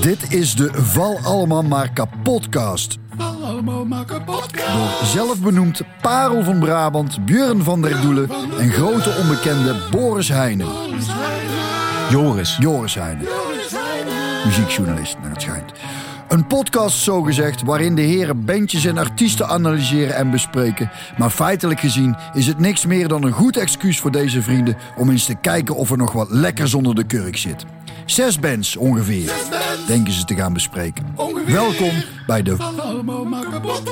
Dit is de Val Allemaal Maar Kapotcast. Val allemaal maar. Door zelfbenoemd Parel van Brabant, Björn van der Doelen en grote onbekende Boris Heijnen. Joris. Joris Heijnen. Muziekjournalist, naar het schijnt. Een podcast zogezegd waarin de heren bandjes en artiesten analyseren en bespreken. Maar feitelijk gezien is het niks meer dan een goed excuus voor deze vrienden om eens te kijken of er nog wat lekkers onder de kurk zit. Zes bands ongeveer, denken ze te gaan bespreken. Ongeveer. Welkom bij de Val allemaal maar kapot.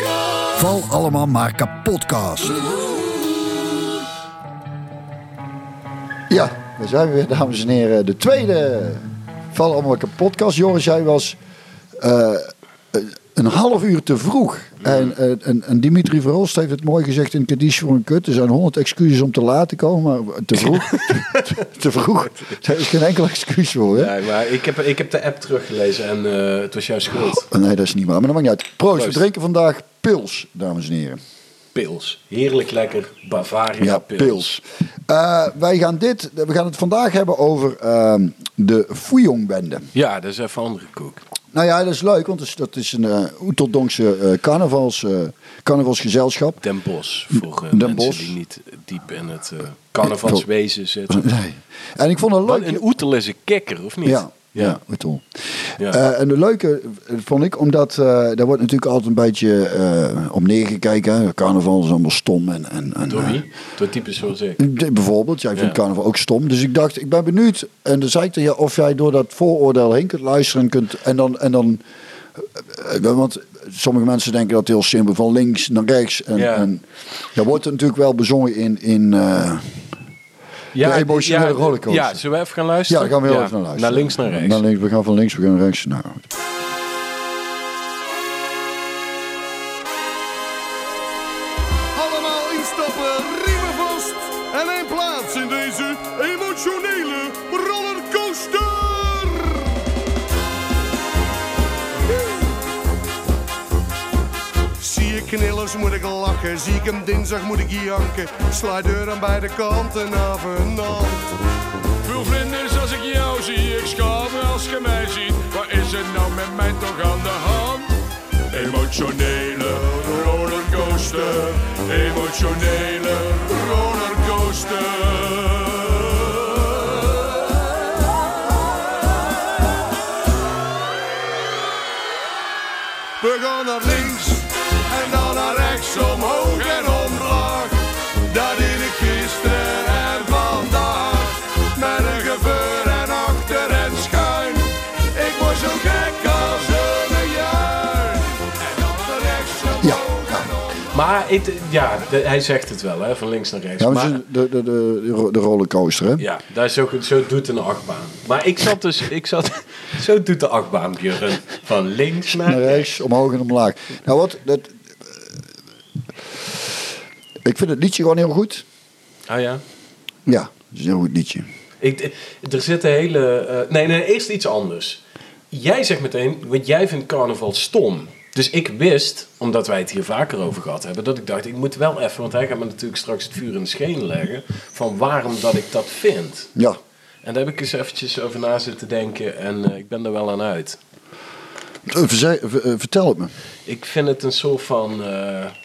Val Allemaal Maar Kapotcast. Ja, daar zijn we weer, dames en heren. De tweede Val Allemaal Maar Kapotcast. Joris, jij was eh, een half uur te vroeg. En, eh, en, en Dimitri Verhulst heeft het mooi gezegd in Kaddish voor een kut. Er zijn honderd excuses om te laat te komen, maar te vroeg. te, te vroeg. Daar is geen enkel excuus voor, hè? Ja, maar ik heb, ik heb de app teruggelezen en eh, het was jouw schuld. Nee, dat is niet waar. Maar dat maakt niet uit. Proost, we drinken vandaag pils, dames en heren. Pils. Heerlijk lekker Bavaria Ja, pils. pils. Eh, wij gaan dit, we gaan het vandaag hebben over ehm, de Fouillon-bende. Ja, dat is even andere koek. Nou ja, dat is leuk, want dat is, een uh, Oeteldonkse eh, carnavals, eh, carnavalsgezelschap. Den Bos. Voor eh, Den mensen die niet diep in het eh carnavalswezen zitten. Nee. En ik vond het leuk. Want een oetel is een kikker, of niet? Ja, ja, Oetel. Ja. Eh, en de leuke eh, vond ik, omdat eh, daar wordt natuurlijk altijd een beetje eh, op neergekeken. hè. Carnaval is allemaal stom. En, en, en, Door wie? Door types zoals ik. D- Bijvoorbeeld, jij vindt Ja. carnaval ook stom. Dus ik dacht, ik ben benieuwd. En dan zei ik tegen je of jij door dat vooroordeel heen kunt luisteren. En, kunt, en dan, en dan want sommige mensen denken dat heel simpel, van links naar rechts. En, Ja. en daar wordt natuurlijk wel bezongen in, in Ja, de emotionele ja, rollercoaster. Ja, zullen we even gaan ja, luisteren? daar gaan we heel Ja, even naar luisteren. Naar links, naar rechts. Naar links, we gaan van links, we gaan naar rechts. Nou, knillers, moet ik lachen. Zie ik hem dinsdag, moet ik janken. Sla deur aan beide kanten af en aan. Veel vlinders als ik jou zie, ik schaam als je mij ziet. Wat is er nou met mij toch aan de hand? Emotionele rollercoaster, emotionele rollercoaster. We gaan naar links Maar het, ja, de- hij zegt het wel, hè, van links naar rechts. Ja, maar de, de, de, de ro- de rollercoaster, hè? ja, daar is ook, zo doet een achtbaan. Maar ik zat dus, ik zat, zo doet de achtbaan, Björn. Van links naar Naar rechts, omhoog en omlaag. Nou wat, dat, ik vind het liedje gewoon heel goed. Ah ja. Ja, het is een heel goed liedje. Ik, er zit een hele... eh, nee, nee, eerst iets anders. Jij zegt meteen, want jij vindt carnaval stom. Dus ik wist, omdat wij het hier vaker over gehad hebben, dat ik dacht, ik moet wel even, want hij gaat me natuurlijk straks het vuur in de schenen leggen, van waarom dat ik dat vind. Ja, En daar heb ik eens eventjes over na zitten denken en eh, ik ben er wel aan uit. Eh, eh, vertel het me. Ik vind het een soort van.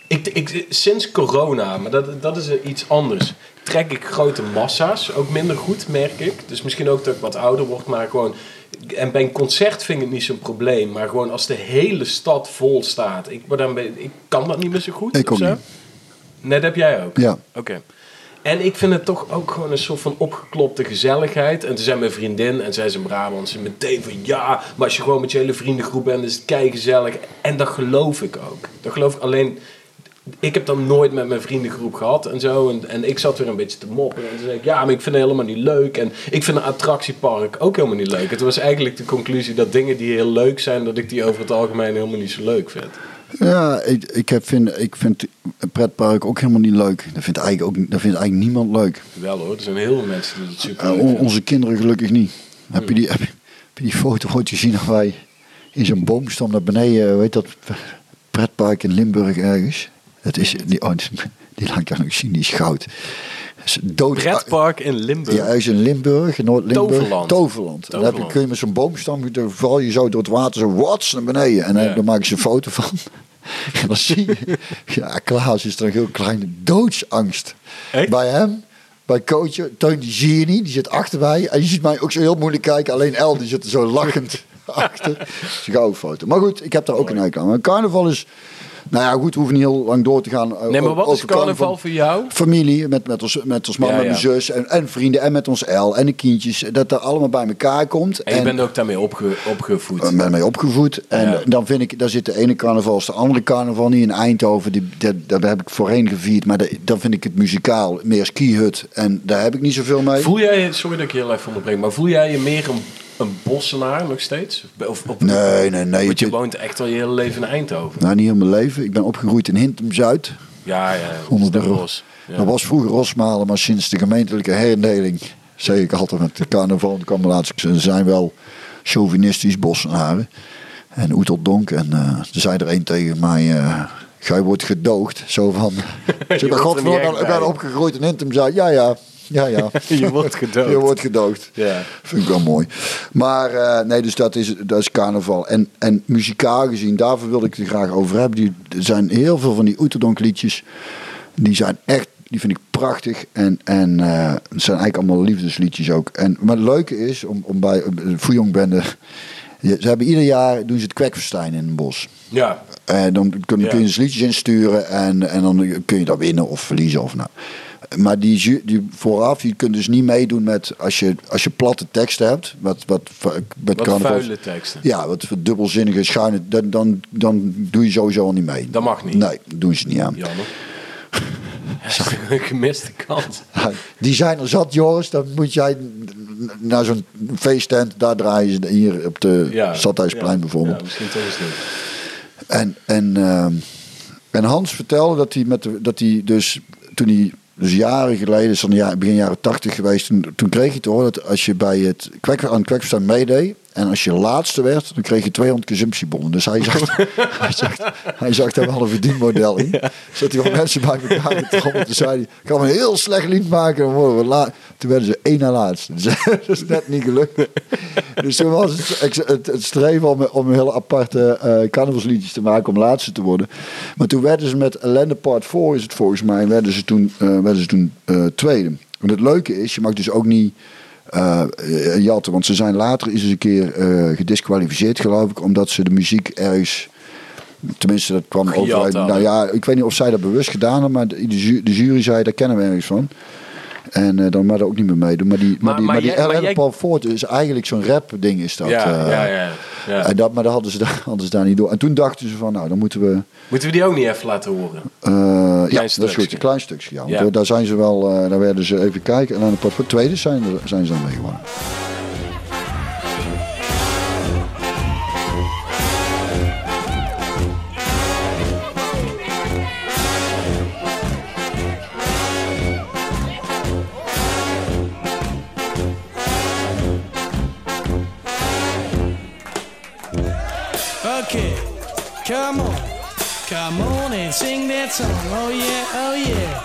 ik, ik, sinds corona, maar dat, dat is iets anders. Trek ik grote massa's, ook minder goed, merk ik. Dus misschien ook dat ik wat ouder word, maar gewoon. En bij een concert vind ik het niet zo'n probleem, maar gewoon als de hele stad vol staat. Ik, word dan, ik kan dat niet meer zo goed. Ik ook zo. niet. Nee, dat heb jij ook. Ja. Oké. En ik vind het toch ook gewoon een soort van opgeklopte gezelligheid. En toen zei mijn vriendin, en zij is een Brabantse, meteen van ja, maar als je gewoon met je hele vriendengroep bent, is het kei gezellig. En dat geloof ik ook. Dat geloof ik alleen. Ik heb dat nooit met mijn vriendengroep gehad en zo. En, en ik zat weer een beetje te mopperen. En toen zei ik, ja, maar ik vind het helemaal niet leuk. En ik vind een attractiepark ook helemaal niet leuk. Het was eigenlijk de conclusie dat dingen die heel leuk zijn, dat ik die over het algemeen helemaal niet zo leuk vind. Ja, ik, ik, heb, vind, ik vind een pretpark ook helemaal niet leuk. Dat vindt eigenlijk, ook, dat vindt eigenlijk niemand leuk. Wel hoor, er zijn heel veel mensen die het super Eh, leuk onze kinderen gelukkig niet. Heb, je die, heb, je, heb je die foto ooit gezien dat wij in zo'n boom stonden naar beneden? Weet dat pretpark in Limburg ergens? Het is, die, oh, die laat ik jou nog zien, die is goud. Pretpark in Limburg. Ja, hij is in Limburg, Noord-Limburg. Toverland. Toverland. Dan heb je, Toverland. kun je met zo'n boomstam, dan val je zo door het water zo wats naar beneden. En dan, Ja. dan maak je een foto van. En dan zie je, ja, Klaas is er een heel kleine doodsangst. Echt? Bij hem, bij coach, Teun die zie je niet, die zit achter mij. En je ziet mij ook zo heel moeilijk kijken, alleen El die zit er zo lachend achter. Dat is een gouden foto. Maar goed, ik heb daar ook een aan. Maar carnaval is, nou ja goed, we hoeven niet heel lang door te gaan. eh, Nee, maar wat is carnaval voor jou? familie, met, met, ons, met ons man, Ja, met ja. mijn zus en, en vrienden en met ons El en de kindjes. Dat er allemaal bij elkaar komt. En je bent ook daarmee opge opgevoed. Ik ben mee opgevoed. En Ja. dan vind ik, daar zit de ene carnaval als de andere carnaval niet in Eindhoven. Die, dat, daar heb ik voorheen gevierd. Maar de- dan vind ik het muzikaal meer skihut. En daar heb ik niet zoveel mee. Voel jij sorry dat ik je heel even onderbreek, maar voel jij je meer een, een bossenaar nog steeds? Of, of, Nee, nee, nee. Want je woont echt al je hele leven in Eindhoven. nou, niet heel mijn leven. Ik ben opgegroeid in Hintem-Zuid. Ja, ja. Onder de Den ro- Bosch. Ja. Dat was vroeger Rosmalen, maar sinds de gemeentelijke herindeling... zeg ik altijd met de carnaval. Dan kwam laatst, ze zijn wel chauvinistisch Bossenaren. En Oeteldonk. En eh zei er een tegen mij... eh Gij wordt gedoogd. Zo van... Ik ben bij. opgegroeid in Hintem-Zuid. Ja, ja. Ja, ja. Je wordt gedood. Je wordt gedoogd. Ja. Vind ik wel mooi. Maar eh, nee, dus dat is, dat is carnaval. En, en muzikaal gezien, daarvoor wilde ik het graag over hebben. Die, er zijn heel veel van die Oeterdonk liedjes. Die zijn echt, die vind ik prachtig. En, en eh, het zijn eigenlijk allemaal liefdesliedjes ook. En, maar het leuke is, om, om bij de Fouillonbende... Ze hebben ieder jaar doen ze het kwekfestijn in het bos. Ja. En dan kun, Ja. kun je dus liedjes insturen en, en dan kun je dat winnen of verliezen. Of nou. Maar die, die vooraf, je kunt dus niet meedoen met als je, als je platte teksten hebt. Wat, wat, met Wat vuile teksten. Ja, wat dubbelzinnige schuine. Dan, dan, dan doe je sowieso al niet mee. Dat mag niet. Nee, dat doen ze niet aan. Jammer. Ja, een gemiste kans. Die zijn er zat, Joris. Dan moet jij naar zo'n feesttent. Daar draaien ze hier op de Ja. Stadhuisplein Ja. bijvoorbeeld. Ja, misschien toch eens niet. En, en, ehm, en Hans vertelde dat hij, met de, dat hij dus toen hij dus jaren geleden, is dan ja, begin jaren tachtig geweest, toen, toen kreeg hij te horen dat als je bij het aan het kwekverstaan meedeed en als je laatste werd, dan kreeg je 200 consumptiebonnen. Dus hij zag, hij zag, hij zag daar wel een verdienmodel in. Zat hij wel mensen bij elkaar getrommeld. Toen zei hij, ik ga een heel slecht lied maken. Dan worden we la toen werden ze één na laatste. Dus dat is net niet gelukt. Dus toen was het, het, het streven om, om een hele aparte eh carnavalsliedjes te maken om laatste te worden. Maar toen werden ze met Ellende Part 4 is het volgens mij, werden ze toen, eh, werden ze toen eh, tweede. En het leuke is, je mag dus ook niet jatten. Want ze zijn later eens een keer eh, gedisqualificeerd geloof ik. Omdat ze de muziek ergens... Tenminste, dat kwam over. Nou ja, ik weet niet of zij dat bewust gedaan hebben. Maar de, de jury zei, daar kennen we ergens van. En eh, dan maar er ook niet meer meedoen. Maar die, maar, Maar- die, maar maar die maar jij- Paul Ford is eigenlijk zo'n rap ding is dat. Ja, eh. ja, ja. ja. En dat, maar dat hadden ze, daar, hadden ze daar niet door. En toen dachten ze van, nou, dan moeten we... Moeten we die ook niet even laten horen? eh, ja, dat is goed. Een klein stukje, ja. Want Ja. daar zijn ze wel... eh, daar werden ze even kijken. En aan de tweede zijn, er- zijn ze dan mee gewonnen. Sing that song. Oh yeah, oh yeah,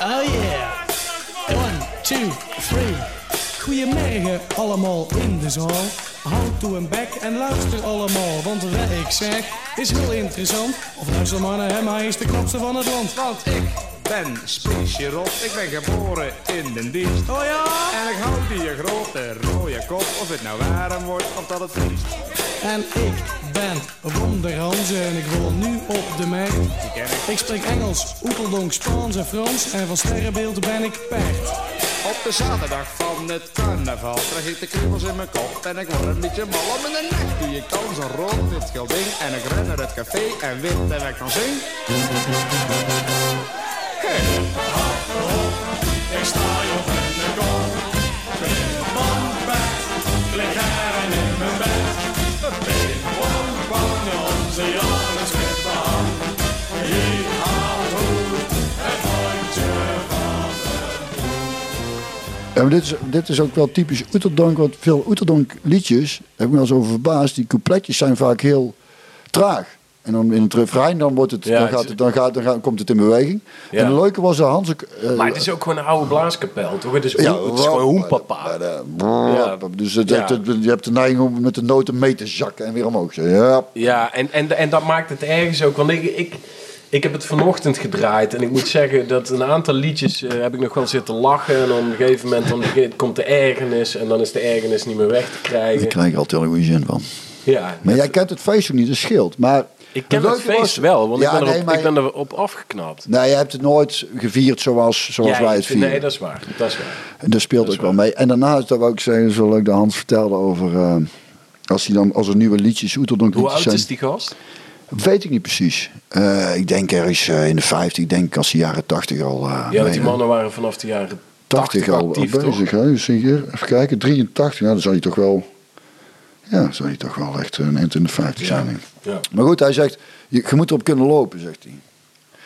oh yeah. One, two, three. Goedemorgen allemaal in de zaal. Houd toe een bek en luister allemaal, want wat ik zeg is heel interessant. Of luister maar naar hem, hij is de knapste van het land. Want ik ben Spicierot, ik ben geboren in den dienst. Oh ja? En ik hou die grote rode kop, of het nou warm wordt of dat het vriest. En ik ben Wonderhans en ik woon nu op de ken ik. Ik spreek Engels, Oeteldonk, Spaans en Frans. En van sterrenbeeld ben ik Pert. Op de zaterdag van het carnaval krijg ik de kriebels in mijn kop. En ik word een beetje mal om in de nek. Doe je kans een rood wit gilding. En ik ren naar het café en wit en ik dan zing. Ja, maar dit, is, dit is ook wel typisch Oeterdonk. Want veel Oeterdonk liedjes, heb ik me wel eens over verbaasd. Die coupletjes zijn vaak heel traag. En dan in het refrein dan, wordt het, Ja, dan, gaat het, dan, gaat, dan gaat, komt het in beweging. Ja. En het leuke was dat Hans ook... eh, Maar het is ook gewoon een oude blaaskapel, toch? Het is, ja, het is gewoon hoempapa. Ja. Dus het, Ja. het- het- je hebt de neiging om met de noten mee te zakken en weer omhoog. Ja, Ja, en, en, en dat maakt het ergens ook. Want ik, ik, ik heb het vanochtend gedraaid. En ik moet zeggen dat een aantal liedjes eh, heb ik nog wel zitten lachen. En op een gegeven moment dan komt de ergernis. En dan is de ergernis niet meer weg te daar krijgen. krijg ik altijd een goede zin van. Ja, Maar jij kent het feest ook niet, dat scheelt. Maar ik ken het feest was- wel, want Ja, ik, ben nee, erop, maar- ik ben erop afgeknapt. Nee, je hebt het nooit gevierd zoals, zoals Ja, wij het vieren. Nee, dat is waar. Dat is waar. En dat speelt ook wel mee. En daarnaast, dat wou ik zeggen, zo leuk dat Hans vertelde over... eh, als, hij dan, als er nieuwe liedjes, Oeterdonk Hoe oud zijn. is die gast? Weet ik niet precies. Eh, ik denk ergens eh, in de 50, ik denk als de jaren 80 al... Ja, die mannen waren vanaf de jaren 80 80 al, actief, bezig. Hè? Dus hier, even kijken, 83, nou, dan zal je toch wel... Ja, zal je toch wel echt een eind in de 50 zijn. Ja. Maar goed, hij zegt, je, je moet erop kunnen lopen, zegt hij.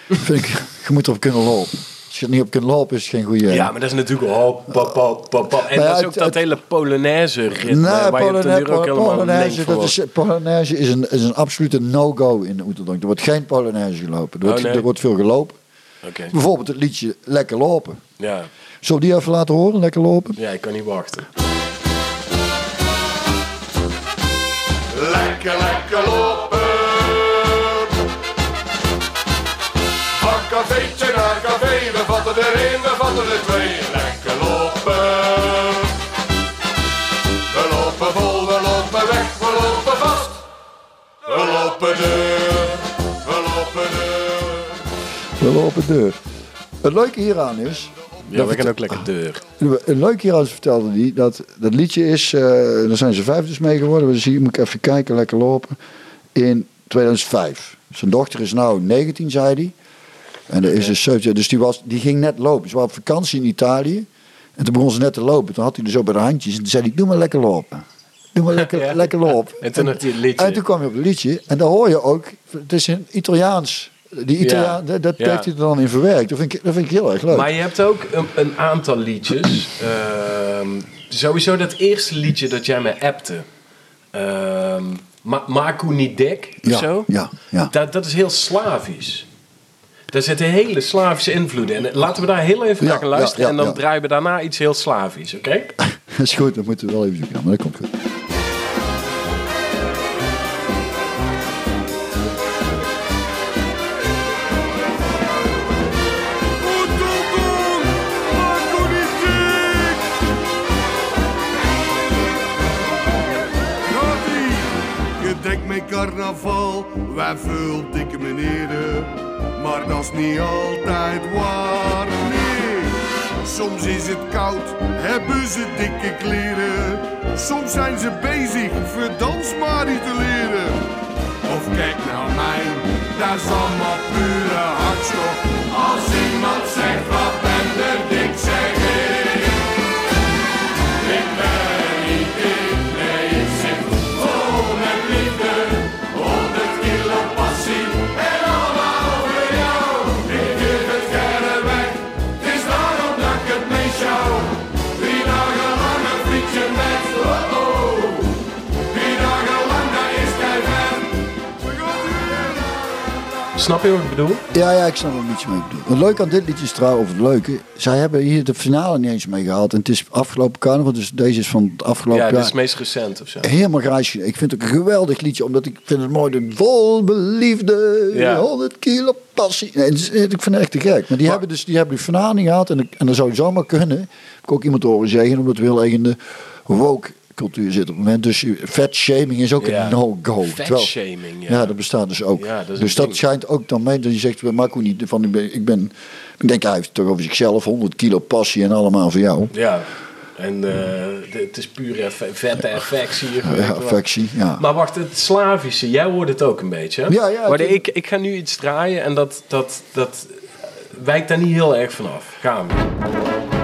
Vind ik, je moet erop kunnen lopen. Als je er niet op kunt lopen, is het geen goede... Ja, maar dat is natuurlijk hop, hop. En dat is ook dat hele Polonaise ritme. Nee, waar je op Polonaise, duur ook helemaal Polonaise, dat is. Polonaise is, een, is een absolute no-go in Oeterdonk. Er wordt geen Polonaise gelopen. Er wordt, Oh, nee. er wordt veel gelopen. Oké, Bijvoorbeeld het liedje Lekker Lopen. ja. Zullen we die even laten horen, Lekker Lopen? ja, ik kan niet wachten. Lekker, lekker lopen. Van cafeetje naar café, we vatten er één, we vatten er twee. Lekker lopen. We lopen vol, we lopen weg, we lopen vast. We lopen deur, we lopen deur. We lopen deur. Het leuke hieraan is... Ja, we gaan ook lekker deur. Het leuke hieraan is, vertelde hij, dat dat liedje is... eh daar zijn ze vijf dus mee geworden. Dus hier moet ik even kijken, Lekker Lopen. In 2005. Zijn dochter is nou 19, zei hij. En er is dus, 17, dus die, was, die ging net lopen. Ze waren op vakantie in Italië. En toen begon ze net te lopen. Toen had hij er zo bij de handjes. En toen zei hij, doe maar lekker lopen. Doe maar lekker, Ja. lekker lopen. En toen hij liedje. En toen kwam je op het liedje. En daar hoor je ook, het is een Italiaans. Die Italiaan, Ja. dat, heeft hij er dan in verwerkt. Dat vind ik, dat vind ik heel erg leuk. Maar je hebt ook een, een aantal liedjes. Ehm, sowieso dat eerste liedje dat jij me appte. Ehm Ma Maku niet dik of Ja, zo. ja, ja. Dat, dat is heel Slavisch. Daar zitten hele Slavische invloeden in. Laten we daar heel even naar gaan luisteren. en dan draaien we daarna iets heel Slavisch, oké? Dat is goed, dat moeten we wel even zoeken. Maar dat komt goed. Wij veel dikke meneren. Maar dat is niet altijd waar, nee. Soms is het koud, hebben ze dikke kleren. Soms zijn ze bezig, verdans maar te leren. Of kijk naar mij, dat is allemaal pure hartstocht. Als iemand zegt Snap je wat ik bedoel? Ja, ja, ik snap wel een beetje mee bedoeld. Het leuke aan dit liedje is trouwens, of het leuke, zij hebben hier de finale niet eens mee gehaald. En het is afgelopen carnaval, dus deze is van het afgelopen Ja, dit jaar. is het meest recent of zo. Helemaal grijs. Ik vind het ook een geweldig liedje, omdat ik vind het mooi. De vol beliefde, Ja. 100 kilo passie. Nee, is- ik vind het echt te gek. Maar die hebben dus die hebben die finale niet gehad. En, en dat zou zomaar kunnen. Heb ik ook iemand horen zeggen, omdat we heel erg in de woke cultuur zitten op het moment. Dus vet shaming is ook Ja. een no-go. Terwijl- Fatshaming, ja. Ja, dat bestaat dus ook. Ja, dat dus dat ding. schijnt ook dan mee. Dat je zegt, maak ook niet van, ik ben, ik ben, ik denk hij heeft toch over zichzelf, 100 kilo passie en allemaal voor jou. Ja. En eh, het is pure vette affectie. Ja, affectie, ja. Maar wacht, het Slavische, jij hoort het ook een beetje. hè? Ja, ja, Maar ik, ik ga nu iets draaien en dat, dat, dat wijkt daar niet heel erg vanaf. Gaan we.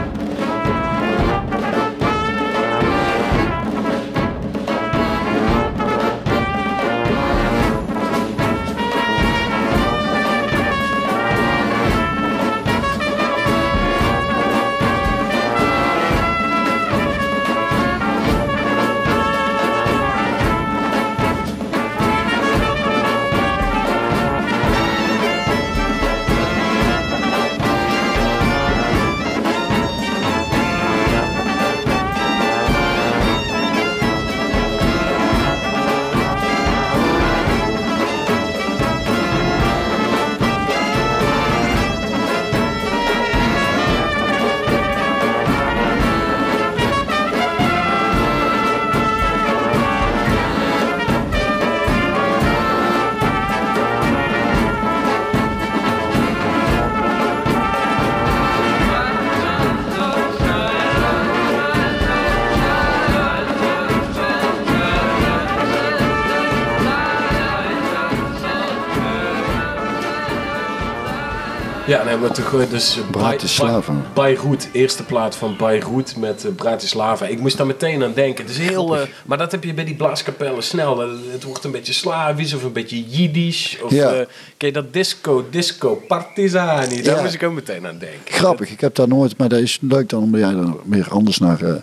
Dus eh, Bratislava. Beirut, eerste plaat van Beirut met uh, Bratislava. Ik moest daar meteen aan denken. Het is heel, eh, maar dat heb je bij die blaaskapellen snel. Het wordt een beetje Slavisch of een beetje Jiddisch. Of Ja. eh, ken je dat disco, disco, partizani? Daar Ja. moest ik ook meteen aan denken. Grappig, ik heb daar nooit, maar dat is leuk dan omdat jij er weer anders naar eh,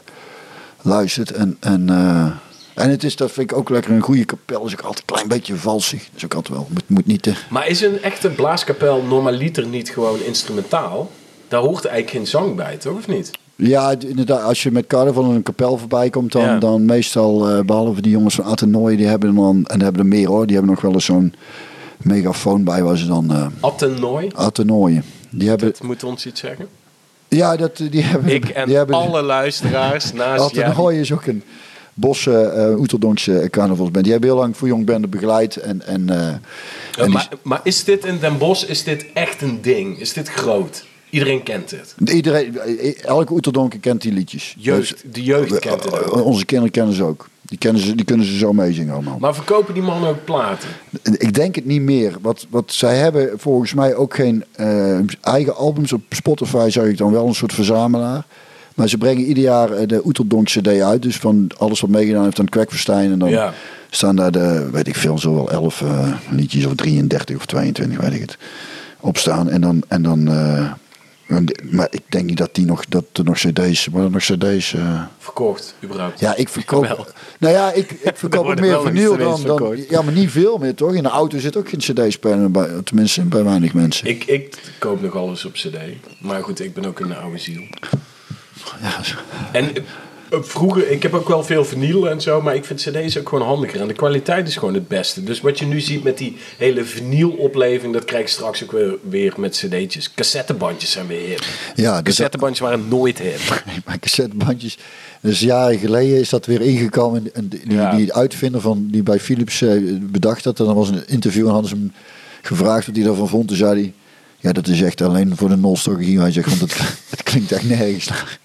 luistert. En, en, eh, en het is, dat vind ik ook lekker, een goede kapel is ook altijd een klein beetje valsig. Dat is ook altijd wel, moet, moet niet te... Maar is een echte blaaskapel normaliter niet gewoon instrumentaal? Daar hoort eigenlijk geen zang bij, toch? Of niet? Ja, inderdaad, als je met carnaval in een kapel voorbij komt, dan, Ja. dan meestal, eh, behalve die jongens van Athenoi, die hebben dan, en die hebben er meer hoor, die hebben nog wel eens zo'n megafoon bij waar ze dan, eh Athenoi, Athenoi. Die hebben, dat moet ons iets zeggen. ja, dat, die hebben, Ik en die hebben, alle luisteraars naast jij. Athenoi is ook een bosse uh, Oeterdonkse carnavalsband. Die hebben heel lang voor jong banden begeleid en, en, eh, en Eh, die- maar, maar is dit in Den Bosch, is dit echt een ding? Is dit groot? Iedereen kent het. Iedereen, elke Oeterdonker kent die liedjes. Jeugd, de jeugd Dus, kent het eh, ook. Onze kinderen kennen ze ook. Die, kennen ze, die kunnen ze zo meezingen allemaal. Maar verkopen die mannen ook platen? Ik denk het niet meer. Wat, wat zij hebben volgens mij ook geen eh, eigen albums. Op Spotify zag ik dan wel een soort verzamelaar. Maar ze brengen ieder jaar eh, de Oeterdonk CD uit. Dus van alles wat meegedaan heeft aan Kwekverstijn. En dan Ja. staan daar de, weet ik veel, zo wel 11 eh, liedjes of 33 of 22, weet ik het, op staan. En dan, en dan eh, maar ik denk niet dat die nog, dat er nog cd's, worden er nog cd's... Verkocht, überhaupt? ja, ik verkoop. Wel. Nou ja, ik, ik verkoop ook meer vinyl dan, dan. Ja, maar niet veel meer toch? In de auto zit ook geen CD-speler bij, tenminste bij weinig mensen. Ik, ik koop nog alles op cd. Maar goed, ik ben ook een oude ziel. Ja. En eh, vroeger, ik heb ook wel veel vinyl en zo, maar ik vind cd's ook gewoon handiger. En de kwaliteit is gewoon het beste. Dus wat je nu ziet met die hele vinylopleving, dat krijg je straks ook weer, weer met cd'tjes. Cassettebandjes zijn weer hip. ja dus Cassettebandjes waren nooit hip. maar cassettebandjes. Dus jaren geleden is dat weer ingekomen. En die, Ja. die uitvinder van, die bij Philips eh, bedacht dat. En dan was een interview en hadden ze hem gevraagd wat hij daarvan vond. Toen zei hij, ja dat is echt alleen voor de nostalgie. Hij zegt, want het, het klinkt echt nergens naar.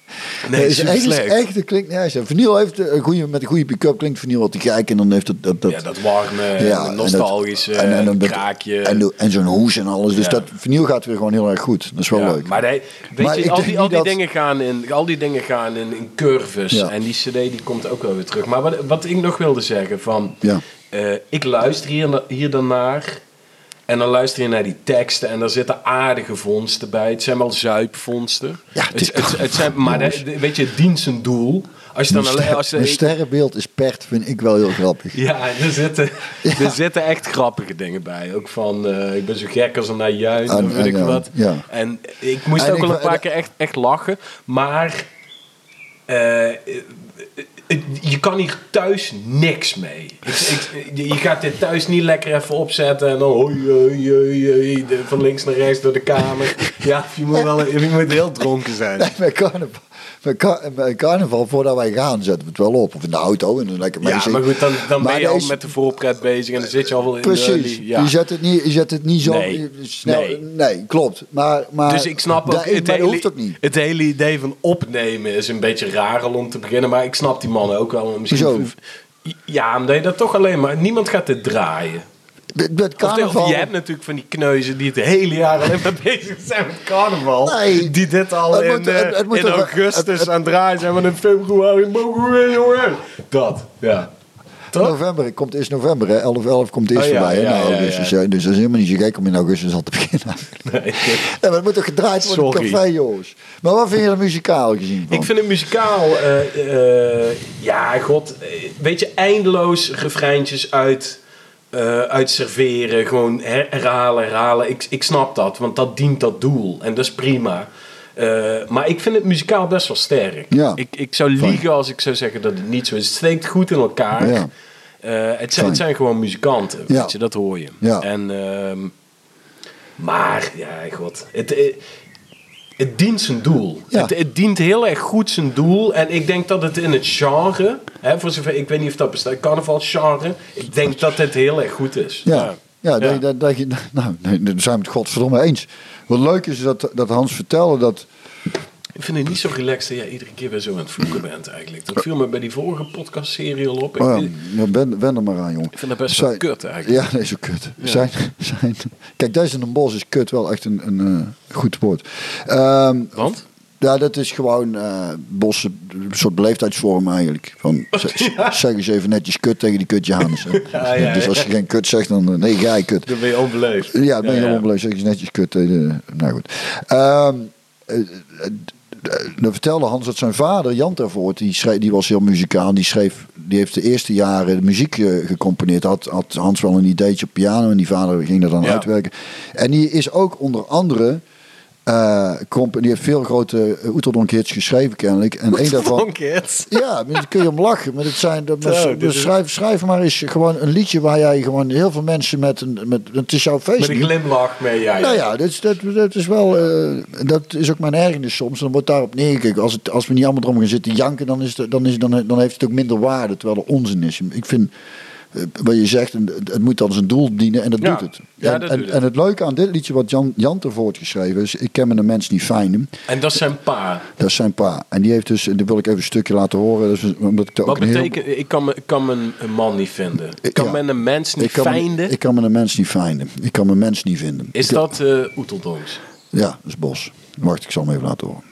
Nee, het is echt, het klinkt naar. Vinyl heeft een goede, met een goede pick-up klinkt vinyl wat te gek. En dan heeft het dat, dat, Ja, dat warme, Ja, nostalgische, en, dat- en, en, dat- kraakje. En, en zo'n hoes en alles. Dus Ja. dat vinyl gaat weer gewoon heel erg goed. Dat is wel Ja, leuk. Maar, nee, weet Maar je, al die, al niet die dat- dingen gaan in, al die dingen gaan in, in curves. En die cd die komt ook wel weer terug. Maar wat, wat ik nog wilde zeggen van... Eh, ik luister hier, hier dan naar. En dan luister je naar die teksten. En daar zitten aardige vondsten bij. Het zijn wel zuipvondsten. Ja, het is het, het zijn, Maar de- weet je, het dient zijn doel. Als je dan Mijn alleen... ster- Als je, mijn sterrenbeeld is pert, vind ik wel heel grappig. ja, er zitten, er zitten echt grappige dingen bij. Ook van, eh, ik ben zo gek als een Ah, of weet ik wat. ja. En ik moest En ook wel een paar keer echt, echt lachen. Maar eh, je kan hier thuis niks mee. Je gaat dit thuis niet lekker even opzetten en dan van links naar rechts door de kamer. Ja, je moet, wel, je moet heel dronken zijn. Nee, bij carnaval, bij, car- bij carnaval, voordat wij gaan, zetten we het wel op. Of in de auto en dan lekker Ja, maar goed, dan, dan ben je al met de voorpret bezig en dan zit je al wel in de Precies. early. Ja. Je, zet het niet, je zet het niet zo Nee. snel. Nee. Nee. klopt. Maar, maar, Dus ik snap ook, het, hele, hoeft ook niet. het hele idee van opnemen is een beetje raar al om te beginnen. Maar ik snap die mannen ook wel. Misschien? Ja, omdat je dat toch alleen maar... Niemand gaat dit draaien. Of, carnaval... je hebt natuurlijk van die kneuzen die het hele jaar alleen maar bezig zijn met carnaval. Nee. Die dit al Het in, moet- het- eh, het moet in toch- augustus het- het- aan het draaien zijn. Maar in februari. Dat, ja. Toch? November, het komt eerst november, hè? 11, 11 komt eerst Oh ja, voorbij, ja, ja, augustus, ja. hè. Dus dat is helemaal niet zo gek om in augustus al te beginnen. Nee. Nee, maar het moet toch gedraaid worden Sorry. café, jongens. Maar wat vind je er muzikaal gezien van? Ik vind het muzikaal, eh, eh, ja, god, eh, weet je, eindeloos refreintjes uit, eh uit serveren, gewoon her- herhalen, herhalen. Ik, ik snap dat, want dat dient dat doel en dat is prima. Eh, maar ik vind het muzikaal best wel sterk. Ja. Ik, ik zou Fijn. liegen als ik zou zeggen dat het niet zo is. Het steekt goed in elkaar. Ja. Eh, het, zijn, het zijn gewoon muzikanten, Ja. weet je, dat hoor je. Ja. En, ehm, maar, ja, god, het, het dient zijn doel. Ja. Het, het dient heel erg goed zijn doel. En ik denk dat het in het genre, hè, voor zover, ik weet niet of dat bestaat, carnavalsgenre, ik denk dat het heel erg goed is. Ja, ja, Ja. Dat, dat, nou, nee, daar zijn we het godverdomme eens. Wat leuk is dat, dat Hans vertelde dat Ik vind het niet zo relaxed dat jij iedere keer weer zo aan het vloeken bent eigenlijk. Dat viel me bij die vorige podcastserie al op. Oh ja, ja, ben, ben er maar aan, jongen. ik vind dat best wel Zijn- kut eigenlijk. Ja, nee, zo kut. Zijn, zijn, kijk, deze in een bos is kut wel echt een, een eh, goed woord. Ehm, Want? ja, dat is gewoon eh bossen, een soort beleefdheidsvorm eigenlijk. Van, Zeg eens even netjes kut tegen die kut Janus. hè. Ja, ja, dus als je geen kut zegt, dan... eh, Nee, jij kut. Dan ben je onbeleefd. Ja, ben je blij. Zeg eens netjes kut. tegen de- Nou goed. Ehm, eh, eh, dan vertelde Hans dat zijn vader, Jan Tervoort, die, schreef, die was heel muzikaal. Die, schreef, die heeft de eerste jaren de muziek eh, gecomponeerd. Had, had Hans wel een ideetje op piano en die vader ging dat dan Ja. uitwerken. En die is ook onder andere... eh comp- die heeft veel grote uh, Oeterdonk hits geschreven kennelijk. En een daarvan... Ja, daar kun je om lachen. Maar het zijn, dat, maar, Zo, schrijf, schrijf maar eens gewoon een liedje waar jij gewoon heel veel mensen met een... Met, het is jouw feest Met een glimlach mee, ja. Nou ja, dat is, dat, dat is wel. eh, dat is ook mijn ergernis soms. Dan wordt daarop neergekeken. Als, het, als we niet allemaal erom gaan zitten janken, dan, is het, dan, is, dan, dan heeft het ook minder waarde. Terwijl er onzin is. Ik vind. Wat je zegt, het, moet dan zijn doel dienen en dat Ja. doet het. Ja, en, dat en, doet het. en het leuke aan dit liedje wat Jan, Jan ervoor geschreven is, ik ken me een mens niet fijn. En dat is zijn pa. Dat is zijn pa. En die heeft dus, dat wil ik even een stukje laten horen. Omdat ik Wat ook een heel- betekent, ik kan, me, ik kan me een man niet vinden. Ik kan Ja. me een mens niet me, vinden. ik kan me een mens niet vinden. Ik kan mijn mens niet vinden. Is Ik- dat eh Oeteldonks? Ja, dat is Bos. Wacht, ik zal hem even laten horen.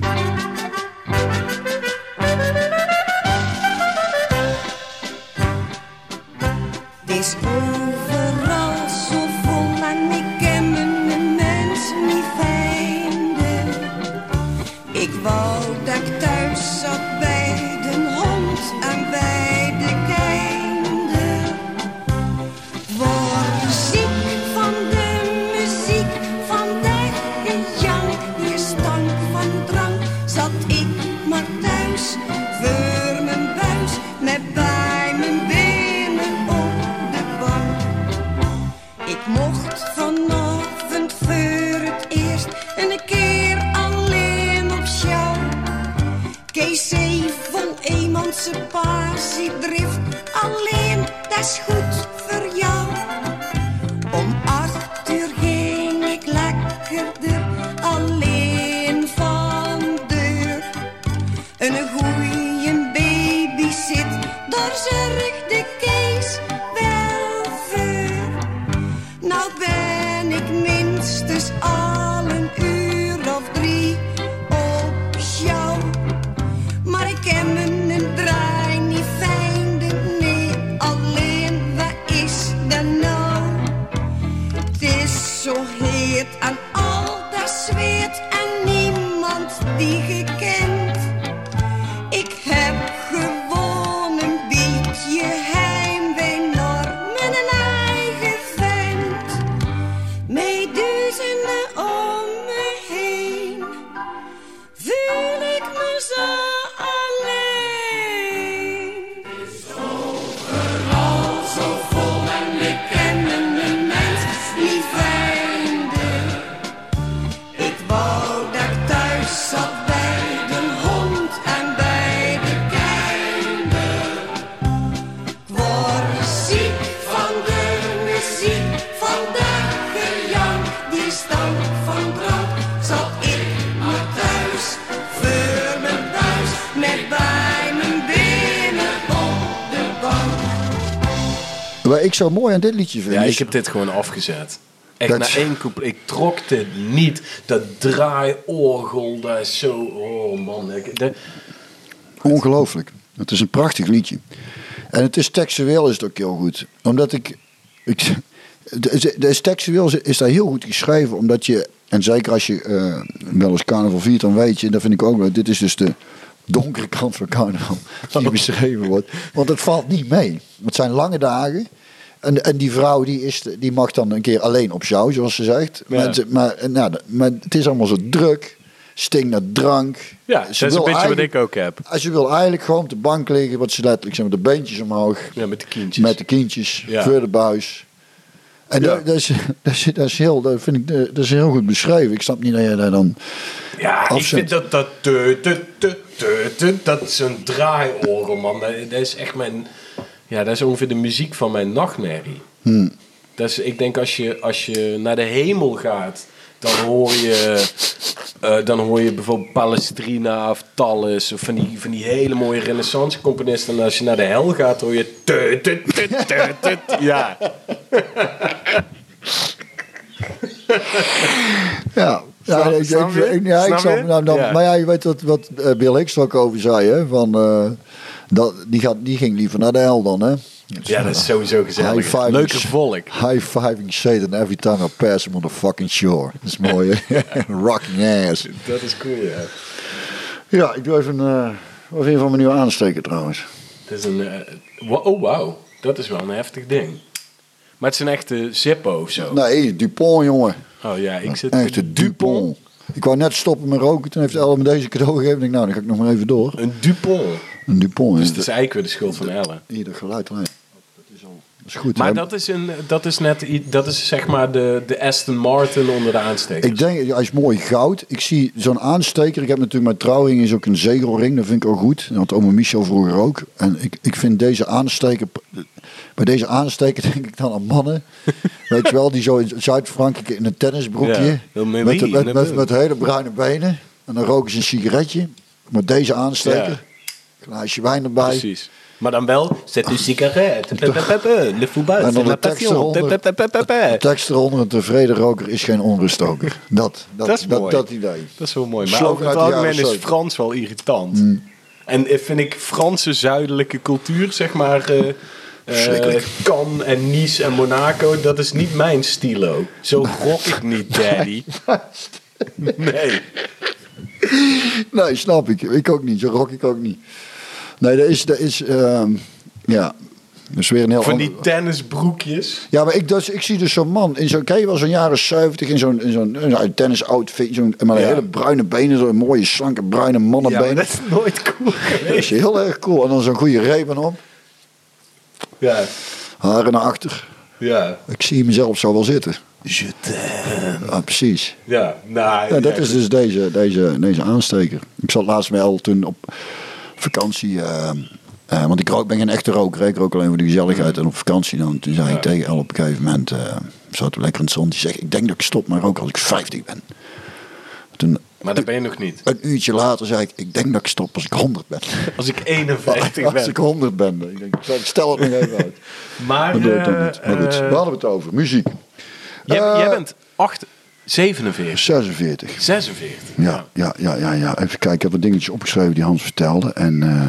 Emancipatie drift, alleen dat is goed zo mooi aan dit liedje vind. Ja, ik heb dit gewoon afgezet. Echt na één couplet. Ik trok dit niet. Dat draaiorgel, dat is zo... Oh man. Ik, dat- Ongelooflijk. Het is een prachtig liedje. En het is textueel is het ook heel goed. Omdat ik... ik de, textueel is- daar heel goed geschreven. Omdat je... En zeker als je eh, wel eens carnaval viert, dan weet je... Dat vind ik ook leuk. Dit is dus de donkere kant van carnaval. Die beschreven wordt. Want het valt niet mee. Het zijn lange dagen. En, en die vrouw die, is, die mag dan een keer alleen op jou, zoals ze zegt. Ja. Maar, nou, maar het is allemaal zo druk. Stinkt naar drank. ja, dat is een beetje wat ik ook heb. als je wil eigenlijk gewoon op de bank liggen, wat ze letterlijk zeggen, met de beentjes omhoog, Ja, met de kindjes. met de kindjes, Ja. voor de buis. En Ja. dat, dat, is, dat, is, dat is heel, dat vind ik, dat is heel goed beschreven. Ik snap niet dat je daar dan. Ja, ik vind dat dat... te, te, te, te, te, dat is een draaiorgel, man. Dat, dat is echt mijn... Ja, dat is ongeveer de muziek van mijn nachtmerrie. Hmm. Dat is, ik denk als je, als je naar de hemel gaat dan hoor je, eh, dan hoor je bijvoorbeeld Palestrina of Tallis of van die, van die hele mooie renaissance componisten. En als je naar de hel gaat, hoor je... Ja, Ja, ja, Snap- ik, ja, ik Snap snap. je? Nou, Ja. Maar ja, je weet wat, wat eh, Bill Hicks er ook over zei, hè? Van, eh, dat, die, gaat, die ging liever naar de hel dan, hè? ja, dat is sowieso gezellig. Leuke volk. High-fiving Satan every time I pass him on the fucking shore. Dat is mooi, hè? Rocking ass. Dat is cool, ja. Ja, ik doe even... eh wat vind je van mijn nieuwe aansteker trouwens? Het is een... eh, oh, wauw. Dat is wel een heftig ding. Maar het is een echte Zippo of zo. Nee, Dupont, jongen. Oh ja, ik zit... Echte Dupont. Ik wou net stoppen met roken. Toen heeft Elle me deze cadeau gegeven. Ik denk, nou, dan ga ik nog maar even door. Een Dupont. Een Dupont. Dus het is de, eigenlijk weer de schuld van Ellen. ieder geluid. nee. Dat is, al, dat is goed. Maar hè? dat is, een, dat is net... Dat is zeg maar de, de Aston Martin onder de aanstekers. Ik denk, hij is mooi goud. Ik zie zo'n aansteker. Ik heb natuurlijk mijn trouwring is ook een zegelring. Dat vind ik ook goed. Dat had oma Michel vroeger ook. En ik, ik vind deze aansteker... Bij deze aansteker denk ik dan aan mannen. Weet je wel, die zo in Zuid-Frankrijk in een tennisbroekje. Ja, met, met, met- met, met hele bruine benen. En dan roken ze een sigaretje. Met deze aansteker. Glaasje wijn erbij. Precies. Maar dan wel... Zet uw sigaret. Le. En dan c'est de la tekst passion. eronder. De tekst eronder, een tevreden roker is geen onruststoker. Dat, dat, Dat is dat, mooi. dat idee. Dat is wel mooi. Maar over het algemeen is 70. Frans wel irritant. En eh, vind ik Franse zuidelijke cultuur, zeg maar... Verschrikkelijk. Cannes en Nice en Monaco, dat is niet mijn stilo. Zo rock ik niet, daddy. Nee. Nee, snap ik. Ik ook niet. Zo rock ik ook niet. Nee, dat is, dat is ehm, ja, dat is weer een heel Van die tennisbroekjes. Ja, maar ik, dus, ik zie dus zo'n man in zo'n, ken je wel zo'n jaren 70 in zo'n, zo'n, zo'n tennis outfit, zo'n, maar Ja. hele bruine benen, zo'n mooie slanke bruine Ja, mannenbenen. dat is nooit cool dat geweest. is heel erg cool. En dan zo'n goede repen op, Ja, haren naar achter. ja. Ik zie mezelf zo wel zitten. Je. Ja, precies. Ja, nou, Ja, dat ja, is dus deze, deze, deze aansteker. Ik zat laatst wel toen op vakantie. eh, eh, want ik rook, ben geen echte roker. Ik rook alleen voor de gezelligheid. En op vakantie dan. Toen zei Ja. ik tegen El op een gegeven moment. zaten we lekker in het zon. Die zegt: Ik denk dat ik stop met roken als ik 50 ben. Toen, Maar dat ben je nog niet. een uurtje later zei ik: Ik denk dat ik stop als ik 100 ben. Als ik 51 als ben. ik 100 ben. Ik, denk, stel het nog even uit. Maar, eh, niet. Maar goed, waar hadden we het over? Muziek. jij, jij bent 8, 47, 46. 46. Ja, ja, ja, ja, ja. Even kijken. Ik heb wat dingetjes opgeschreven die Hans vertelde. En. eh,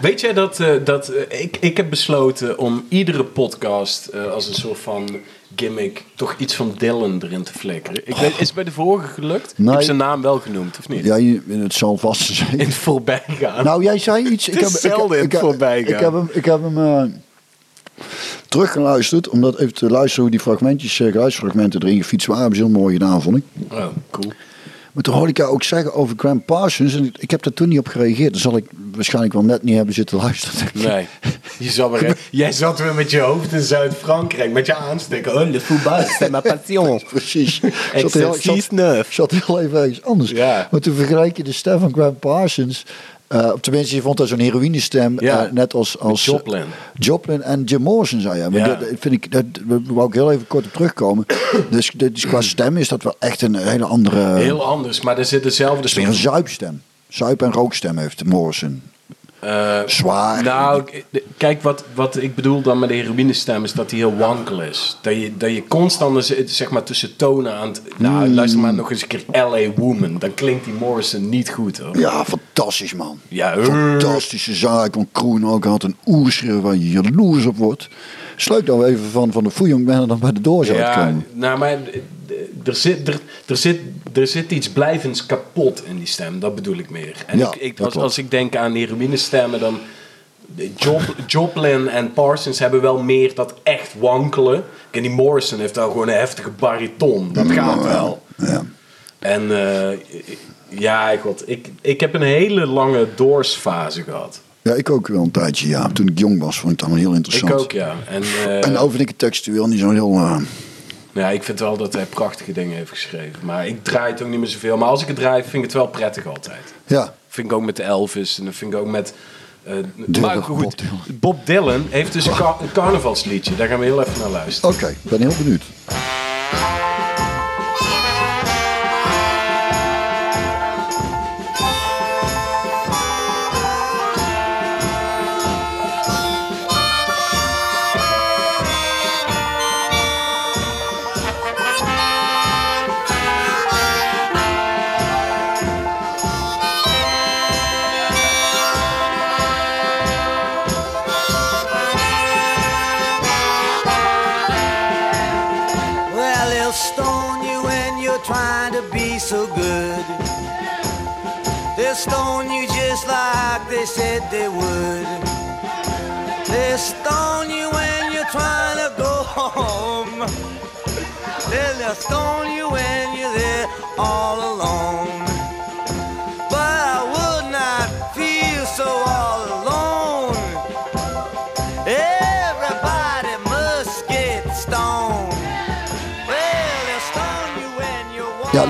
Weet jij dat, eh, dat eh, ik, ik heb besloten om iedere podcast als een soort van gimmick toch iets van Dylan erin te flikkeren. Ik weet, is het bij de vorige gelukt? Nee. Ik heb zijn naam wel genoemd, of niet? Ja, het zal vast zijn. In het voorbijgaan. Nou, jij zei iets. Het is zelden in het heb- voorbijgaan. Ik heb hem, ik heb hem teruggeluisterd. Omdat even te luisteren hoe die fragmentjes, eh, geluidsfragmenten erin gefietst waren. Hebben ze heel mooi gedaan, vond ik. Oh, cool. Maar toen hoorde ik jou ook zeggen over Graham Parsons. En ik, heb daar toen niet op gereageerd. Dan zal ik waarschijnlijk wel net niet hebben zitten luisteren. Nee. Je zat weer, jij zat weer met je hoofd in Zuid-Frankrijk met je aansteken. Oh, le football, c'est ma passion. Precies. Ik zat heel- zat- zat heel even ergens anders. Ja. Maar toen vergelijk je de stem van Graham Parsons. Eh, of tenminste, je vond dat zo'n heroïnestem. Ja. eh, net als, als Joplin. Joplin en Jim Morrison, zei je. Maar Ja. dat vind ik, dat daar wou ik heel even kort op terugkomen. dus, dus qua stem is dat wel echt een hele andere... Heel anders, maar er zit dezelfde Het is weer een zuipstem. Zuip- en rookstem heeft Morrison. Eh, Zwaar. Nou, kijk, wat, wat ik bedoel dan met de heroïnestem is dat hij heel wankel is. Dat je, dat je constant zit, zeg maar, tussen tonen aan het... Nou, Hmm. luister maar nog eens een keer L.A. Woman. Dan klinkt die Morrison niet goed, hoor. Ja, fantastisch man. Ja, eh. Fantastische zaak. Want Kroen ook had een oerschreeuw waar je jaloers op wordt. Sluit nou even van, van de foejong ben en dan bij de door zou Ja, komen. nou, maar er zit, er, er, zit, er zit iets blijvends kapot in die stem. Dat bedoel ik meer. En Ja, ik, ik, als, als ik denk aan heroïnestemmen, dan... Job, Joplin en Parsons hebben wel meer dat echt wankelen. En die Morrison heeft wel gewoon een heftige bariton. Dat gaat wel. Ja. En eh, ja, god, ik, ik heb een hele lange doorsfase gehad. Ja, ik ook wel een tijdje. Ja. Toen ik jong was, vond ik het allemaal heel interessant. Ik ook, ja. En, eh, En vind ik het textueel niet zo heel... eh, ja, ik vind wel dat hij prachtige dingen heeft geschreven. Maar ik draai het ook niet meer zoveel. Maar als ik het draai, vind ik het wel prettig altijd. ja, vind ik ook met Elvis en dat vind ik ook met. Dylan, maar goed, Bob Dylan. Bob Dylan heeft dus een carnavalsliedje. Daar gaan we heel even naar luisteren. oké. Ik ben heel benieuwd. They'll stone you just like they said they would. They'll stone you when you're trying to go home. They'll stone you when you're there all alone.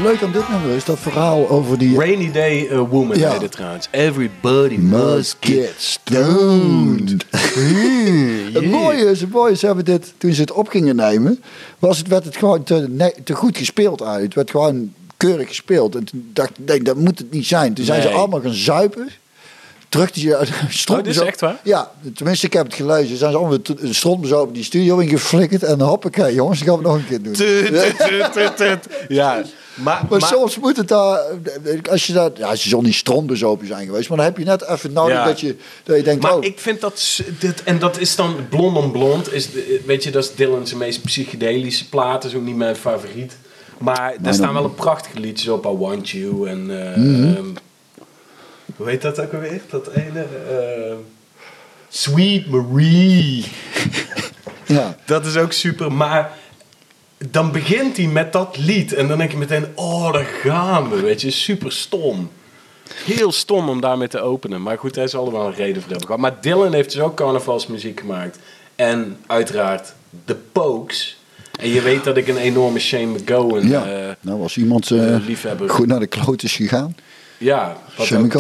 Leuk aan dit nummer is dat verhaal over die... Rainy Day uh, Woman Ja. heet het trouwens. Everybody Must get stoned. Het mooie is, het mooie is, hebben dit, toen ze het op gingen nemen, was het, werd het gewoon te, te goed gespeeld uit. Het werd gewoon keurig gespeeld. En toen dacht ik, nee, dat moet het niet zijn. Toen zijn ze allemaal gaan zuipen. Terug die Oh, dit is echt waar? Ja, tenminste, ik heb het gelezen. Zijn ze allemaal strontbezopen die studio ingeflikkerd. En hoppakee, jongens, dat gaan we nog een keer doen. Ja, maar, Maar, maar- soms moet het daar, als je dat, ja, ze zullen niet strontbezopen zijn geweest, maar dan heb je net even nodig Ja. dat, je, dat je denkt, Maar oh, ik vind dat... Dit, en dat is dan Blond on Blond. Is de, weet je, dat is Dylan zijn meest psychedelische plaat. is ook niet mijn favoriet. Maar er staan wel een prachtige liedjes op. I Want You en... Mhm. ehm, hoe heet dat ook alweer? Dat ene... eh, Sweet Marie. ja. Dat is ook super. Maar dan begint hij met dat lied. En dan denk je meteen, oh, daar gaan we. Weet je, super stom. Heel stom om daarmee te openen. Maar goed, hij zal er wel een reden voor hebben gehad. Maar Dylan heeft dus ook carnavalsmuziek gemaakt. En uiteraard The Pokes. En je weet dat ik een enorme Shane McGowan... ja. eh, nou, als iemand eh, liefhebber. goed naar de kloot is gegaan. Ja,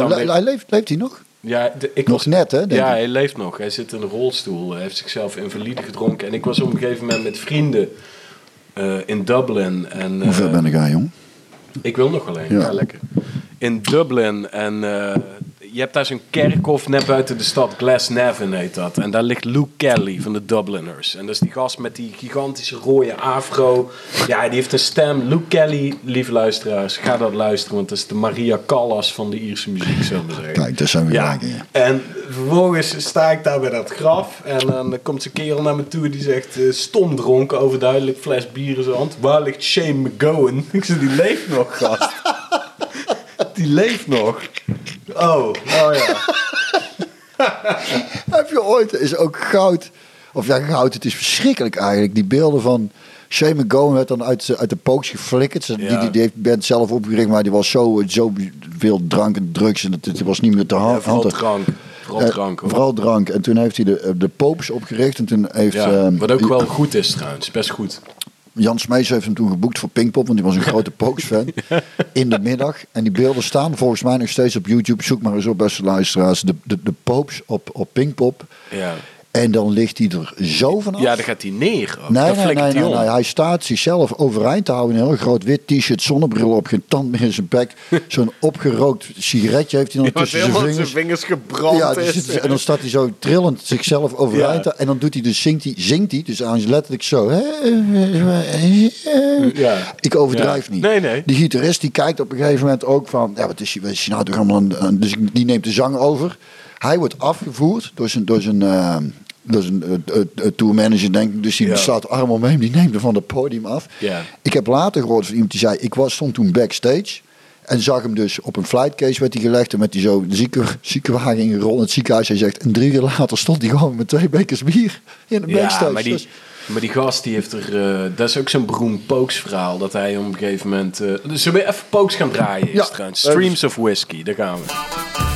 weer- hij leeft, leeft hij nog? Ja, de- ik Nog was, net, hè, ja, hij leeft nog. Hij zit in een rolstoel. Hij heeft zichzelf invalide gedronken. En ik was op een gegeven moment met vrienden eh, in Dublin. En, Hoe ver eh, ben ik aan, jong? Ik wil nog alleen. Ja. Ja, lekker. In Dublin. En eh, je hebt daar zo'n kerkhof net buiten de stad. Glasnevin heet dat. En daar ligt Luke Kelly van de Dubliners. En dat is die gast met die gigantische rode afro. Ja, die heeft een stem. Luke Kelly, lieve luisteraars, ga dat luisteren. Want dat is de Maria Callas van de Ierse muziek, zullen we zeggen. Kijk, daar zijn we Ja, en vervolgens sta ik daar bij dat graf. En dan komt zo'n kerel naar me toe die zegt: eh, stom dronken, overduidelijk, fles bier in zijn hand. Waar ligt Shane McGowan? Ik zeg: Die leeft nog, gast. Die leeft nog. Oh, oh ja. Heb je ooit, is ook goud, of ja, goud, het is verschrikkelijk eigenlijk. Die beelden van Shane McGowan werd dan uit, uit de pokes geflikkerd. Ze- Die, Ja. die, die heeft band zelf opgericht, maar die was zo, zo veel drank en drugs. En het, het was niet meer te hand. Vooral drank. Vooral Eh, drank. hoor. vooral drank. En toen heeft hij de, de Popes opgericht. En toen heeft Ja, eh, wat ook wel goed is trouwens, best goed. Jan Smees heeft hem toen geboekt voor Pinkpop. Want die was een grote Pokes-fan. In de middag. En die beelden staan volgens mij nog steeds op YouTube. Zoek maar eens op, beste luisteraars. De, de, de Popes op, op Pinkpop. Ja, En dan ligt hij er zo vanaf. ja dan gaat hij neer. Nee, dan nee, flikkert nee, hij nee, om. nee. Hij staat zichzelf overeind te houden. in Een heel groot wit t-shirt, zonnebril op, geen tand meer in zijn bek. Zo'n opgerookt sigaretje heeft hij Ja, wat tussen zijn vingers. zijn vingers gebrand Ja, dus is. en dan staat hij zo trillend zichzelf overeind. Ja. En dan doet hij dus, zingt hij, zingt hij. Dus is letterlijk zo. Ja. Ik overdrijf Ja. niet. Nee, nee. Die gitarist die kijkt op een gegeven moment ook van... Ja, wat is wat is nou toch allemaal aan, aan- Dus die neemt de zang over. Hij wordt afgevoerd door zijn... Door zijn eh, dat is een tourmanager, denk ik. Dus die Ja. slaat de arm om hem. Die neemt hem van het podium af. Ja. Ik heb later gehoord van iemand die zei... Ik was, stond toen backstage. En zag hem dus op een flightcase werd hij gelegd. En met die zo de zieke, ziekenwagen ingerold in het ziekenhuis. Hij zegt... En drie uur later stond hij gewoon met twee bekers bier in de backstage. Ja, maar die, Dus- maar die gast die heeft er... eh, dat is ook zo'n beroemd Pokes verhaal. Dat hij op een gegeven moment... eh dus zullen we even Pokes gaan draaien? Ja. Ja. Trouwens. Streams of Whiskey, daar gaan we.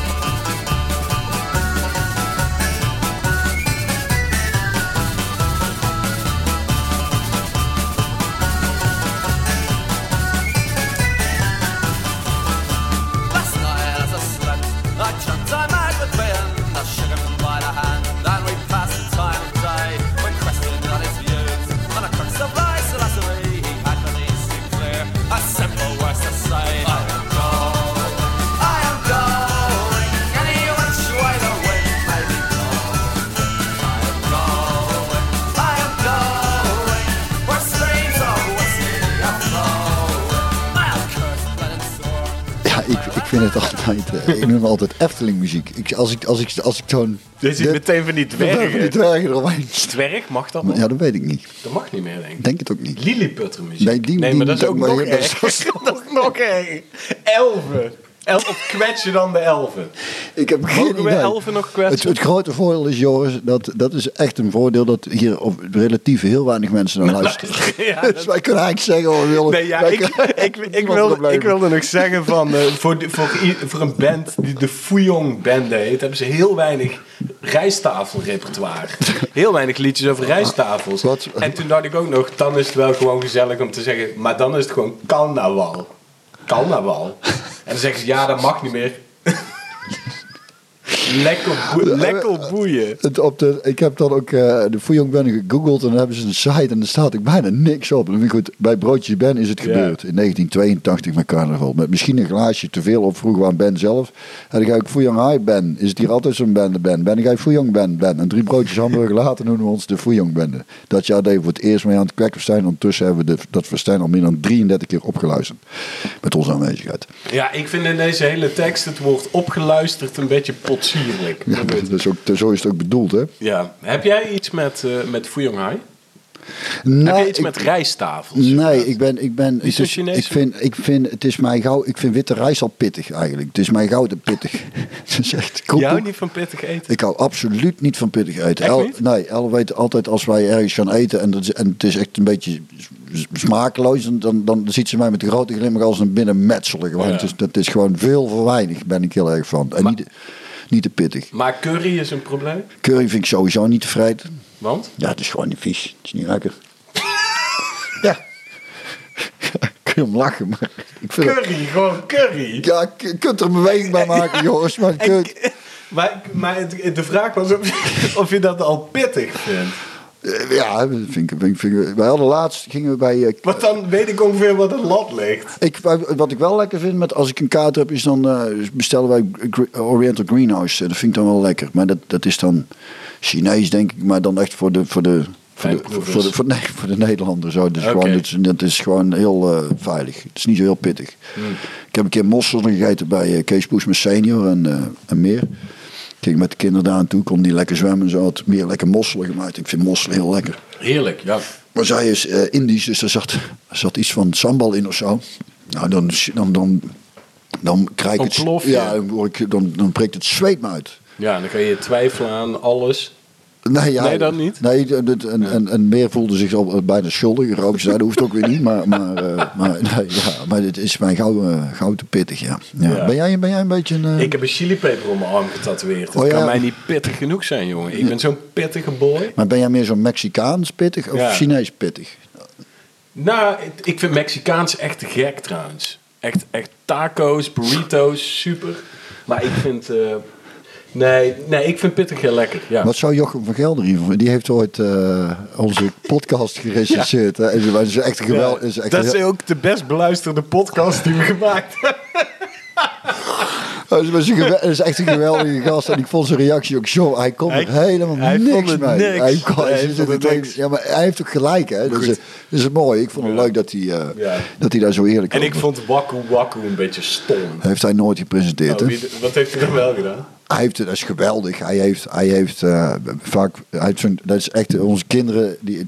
Vind het altijd, eh, ik noem altijd Efteling muziek. Ik, als ik, als ik, als ik zo'n... Dit is meteen van die Dan van die dwergen. dwergen eromheen. Dwerg, mag dat Maar? Ja, dat weet ik niet. Dat mag niet meer, denk ik. Denk het ook niet. Lilliputter muziek. Nee, die- die maar dat is ook maar nog ja, dat is- nog erger. Elfen. El of kwets je dan de elfen? Ik heb geen Mogen we idee. elfen nog Het, kwetsen? het grote voordeel is, Joris, dat, dat is echt een voordeel dat hier op relatief heel weinig mensen naar luisteren. Ja, dus wij kunnen eigenlijk zeggen wat we willen. Nee, ja, Wij ik, kunnen- ik, wilde, ik wilde nog zeggen van, eh, voor, voor, voor een band die de Fouillon Band heet, hebben ze heel weinig rijstafelrepertoire. Heel weinig liedjes over rijstafels. Wat? En toen dacht ik ook nog, dan is het wel gewoon gezellig om te zeggen, maar dan is het gewoon carnaval. Carnaval. En dan zeggen ze, ja, dat mag niet meer. Lekker, boe- lekker boeien. Het op de, ik heb dan ook eh, de Fouillon Ben gegoogeld en dan hebben ze een site en er staat ook bijna niks op. En ik goed, bij Broodjes Ben is het Ja. gebeurd in 1982 met carnaval. Met misschien een glaasje te veel op vroeger aan Ben zelf. En dan ga ik Fouillon High Ben. Is het hier altijd zo'n bende Ben? Ben ik ga ik Fouillon Ben Ben. En drie broodjes hamburger later noemen we ons de Fouillon Bende. Dat jaar deden we het eerst mee aan het kwekverstijn. Ondertussen hebben we de, dat verstijn al meer dan 33 keer opgeluisterd. Met onze aanwezigheid. Ja, ik vind in deze hele tekst het woord opgeluisterd een beetje Ja, dat is ook, zo is het ook bedoeld hè. Ja. Heb jij iets met, eh met Fuyong Hai? Nee, Heb je iets ik- met rijsttafels? Nee, ik ben. Ik ben het is- Chinees? ik, vind, ik vind. Het is mij gauw. Ik vind witte rijst al pittig eigenlijk. Het is mij gauw te pittig. Echt Je houdt niet van pittig eten? Ik hou absoluut niet van pittig eten. El? Nee, El weet altijd als wij ergens gaan eten en, dat en het is echt een beetje smakeloos, en dan, dan ziet ze mij met de grote glimlach als een binnenmetselen. Ja. Het is, dat is gewoon veel voor weinig, ben ik heel erg van. En niet, niet te pittig. Maar curry is een probleem? Curry vind ik sowieso niet te vreten. Want? Ja, het is gewoon niet vies. Het is niet lekker. ja. Kun je om lachen, maar ik vind het- Curry, gewoon curry. Ja, je kunt er een beweging bij maken, jongens. Maar maar maar de vraag was of, of je dat al pittig vindt. Eh, ja, vind ik, vind ik, wij hadden laatst gingen we bij. eh, Want dan weet ik ongeveer wat een lat ligt. ik, wat ik wel lekker vind met als ik een kaart heb, is dan eh, bestellen wij Oriental Greenhouse. Dat vind ik dan wel lekker. Maar dat, dat is dan Chinees, denk ik, maar dan echt voor de. Voor de voor de, voor, de, voor, nee, voor de Nederlanders. Zo. Dus Oké. gewoon, dat, is, dat is gewoon heel veilig. Het is niet zo heel pittig. Hmm. Ik heb een keer mosselen gegeten bij Kees Poesma senior en, en meer. Ik ging met de kinderen daar aan toe, kon die lekker zwemmen en zo. Had meer lekker mosselen gemaakt. Ik vind mosselen heel lekker. Heerlijk, ja. Maar zij is eh, Indisch, dus er zat, er zat iets van sambal in of zo. Nou, dan, dan, dan, dan krijg ik het... Ja, dan, dan, dan breekt het zweet me uit. Ja, dan kan je twijfelen aan alles. Nee, ja, Nee, dat niet? Nee, dat- dat- en, en, en meer voelde zich al bijna schuldig. Rook zei, dat hoeft ook weer niet. Maar, maar, eh, maar, nee, ja, maar dit is mij gauw, eh, gauw te pittig, ja. ja. Ja. Ben, jij, ben jij een beetje een... eh, Ik heb een chilipeper op mijn arm getatoeëerd. Dat Oh, ja. kan mij niet pittig genoeg zijn, jongen. Ik ben zo'n pittige boy. Maar ben jij meer zo'n Mexicaans pittig of Ja. Chinees pittig? Nou, ik- vind Mexicaans echt te gek trouwens. Echt, echt taco's, burritos, super. Maar ik vind... eh, nee, nee, ik vind pittig heel lekker. Ja. Wat zou Jochem van Gelder hiervan... Die heeft ooit eh, onze podcast gerecenseerd. En dat is echt een geweld. Ja, is echt dat is ook de best beluisterde podcast die we gemaakt hebben. Dat is, dat is echt een geweldige gast. En ik vond zijn reactie ook zo. Hij kon er helemaal hij niks mee. niks. Hij kon, Hij het niks. ja, maar hij heeft ook gelijk. Hè? Dat, is, Goed. dat is mooi. Ik vond het leuk dat hij, eh, Ja. dat hij daar zo eerlijk En ik vond Waku Waku een beetje stom. Heeft hij nooit gepresenteerd. Oh, wie- wat heeft hij dan wel gedaan? Hij heeft, dat is geweldig. Hij heeft, hij heeft eh, vaak... Hij heeft zo'n, dat is echt onze kinderen... Die,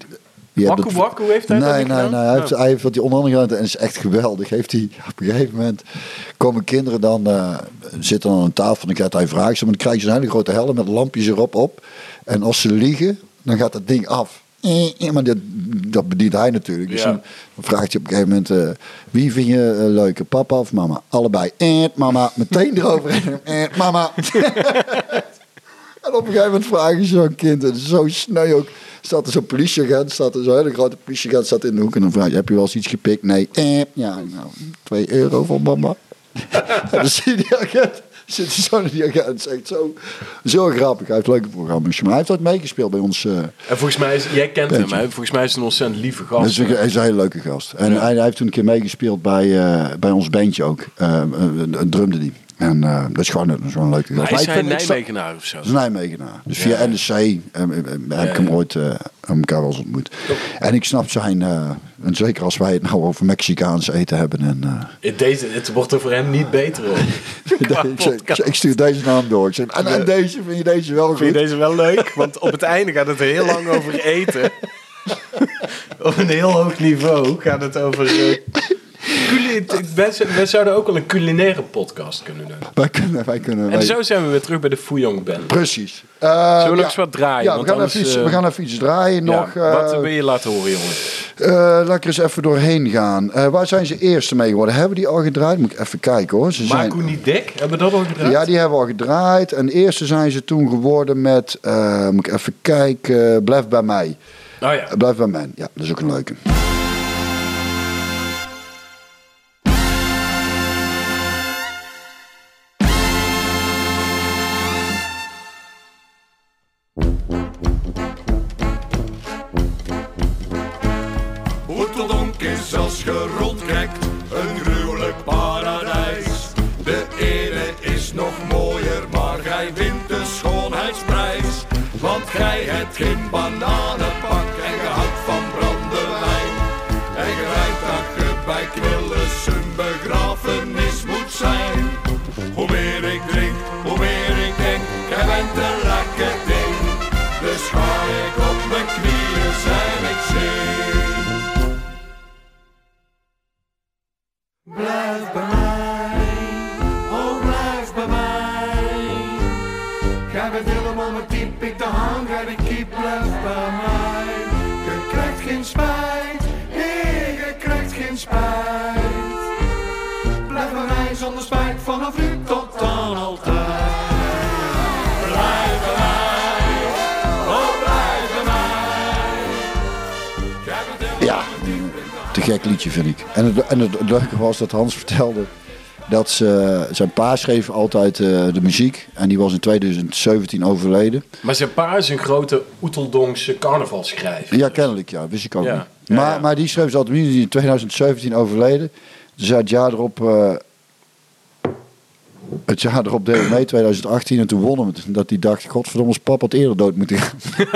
die Waku hebben dat- Waku heeft hij dat nee, niet nee, gedaan? nee. Hij heeft, Oh. hij heeft wat die onder andere gedaan en het is echt geweldig. Heeft hij op een gegeven moment komen kinderen dan eh, zitten aan een tafel en dan gaat hij vragen, maar dan krijgen ze een hele grote helm met lampjes erop op. En als ze liegen, dan gaat dat ding af. Eh, eh, Maar dat, dat bedient hij natuurlijk. Dus Ja. dan, vraagt hij op een gegeven moment: eh, wie vind je leuker, papa of mama? Allebei. Eh, mama. Meteen eroverheen. Eh, mama. En op een gegeven moment vragen ze zo'n kind, en zo sneu ook, staat er zo'n politieagent, staat er zo'n hele grote politieagent staat in de hoek en dan vraag je, heb je wel eens iets gepikt? Nee. Eh, ja, nou, twee euro voor mama. en dan zie je die agent, zit zo naar die het is echt zo, zo grappig. Hij heeft leuke programma's, maar hij heeft ooit meegespeeld bij ons. eh, En volgens mij is, jij kent hem, hè? Volgens mij is een ontzettend lieve gast. is een, hij is een hele leuke gast. En Ja. hij, hij heeft toen een keer meegespeeld bij, eh, bij ons bandje ook. Een, een drumde die. En eh, dat is gewoon, dat is gewoon een leuke Maar is hij sta- Nijmegenaar of zo? Dat is Nijmegenaar. Dus via NSC eh, eh, heb ik hem ooit hem elkaar wel eens ontmoet. En ik snap zijn, en zeker als wij het nou over Mexicaans eten hebben. En, eh, Deze, het wordt er voor hem niet beter. Qua ik, zeg- podcast. ik stuur deze naam door. Ik zeg, en, en deze, vind je deze wel goed? Vind je deze wel leuk? Want op het einde gaat het heel lang over eten. op een heel hoog niveau gaat het over... eh, wij zouden ook wel een culinaire podcast kunnen doen. Wij kunnen, wij kunnen. En wij- zo zijn we weer terug bij de Fouillon Band. Precies. Eh, Zullen we ja. eens wat draaien? Ja, we Want gaan, anders, even iets, eh, we gaan even iets draaien Ja, nog. eh, wat wil je laten horen, jongen? eh, laat ik er eens even doorheen gaan. Eh, waar zijn ze eerste mee geworden? Hebben die al gedraaid? Moet ik even kijken hoor. Ze zijn... Marco niet dik? Hebben we dat al gedraaid? Ja, die hebben we al gedraaid. En eerste zijn ze toen geworden met, eh, moet ik even kijken, Blijf bij mij. Oh ja. Blijf bij mij. Ja, dat is ook een leuke. Je rondkijkt een gruwelijk paradijs. De ene is nog mooier, maar gij wint de schoonheidsprijs. Want gij hebt geen bananenpak liedje vind ik. En het, en het, leuke was dat Hans vertelde dat ze, zijn pa schreef altijd eh, de muziek. En die was in 2017 overleden. Maar zijn pa is een grote Oeteldonkse carnavalschrijver. Ja, kennelijk, ja. Wist ik ook Ja, niet. ja, maar, ja. maar die schreef ze altijd in 2017 overleden. Dus het jaar erop... eh, het jaar erop deed hij mee, 2018. En toen won hem het. Dat hij dacht, godverdomme, als papa had eerder dood moeten gaan.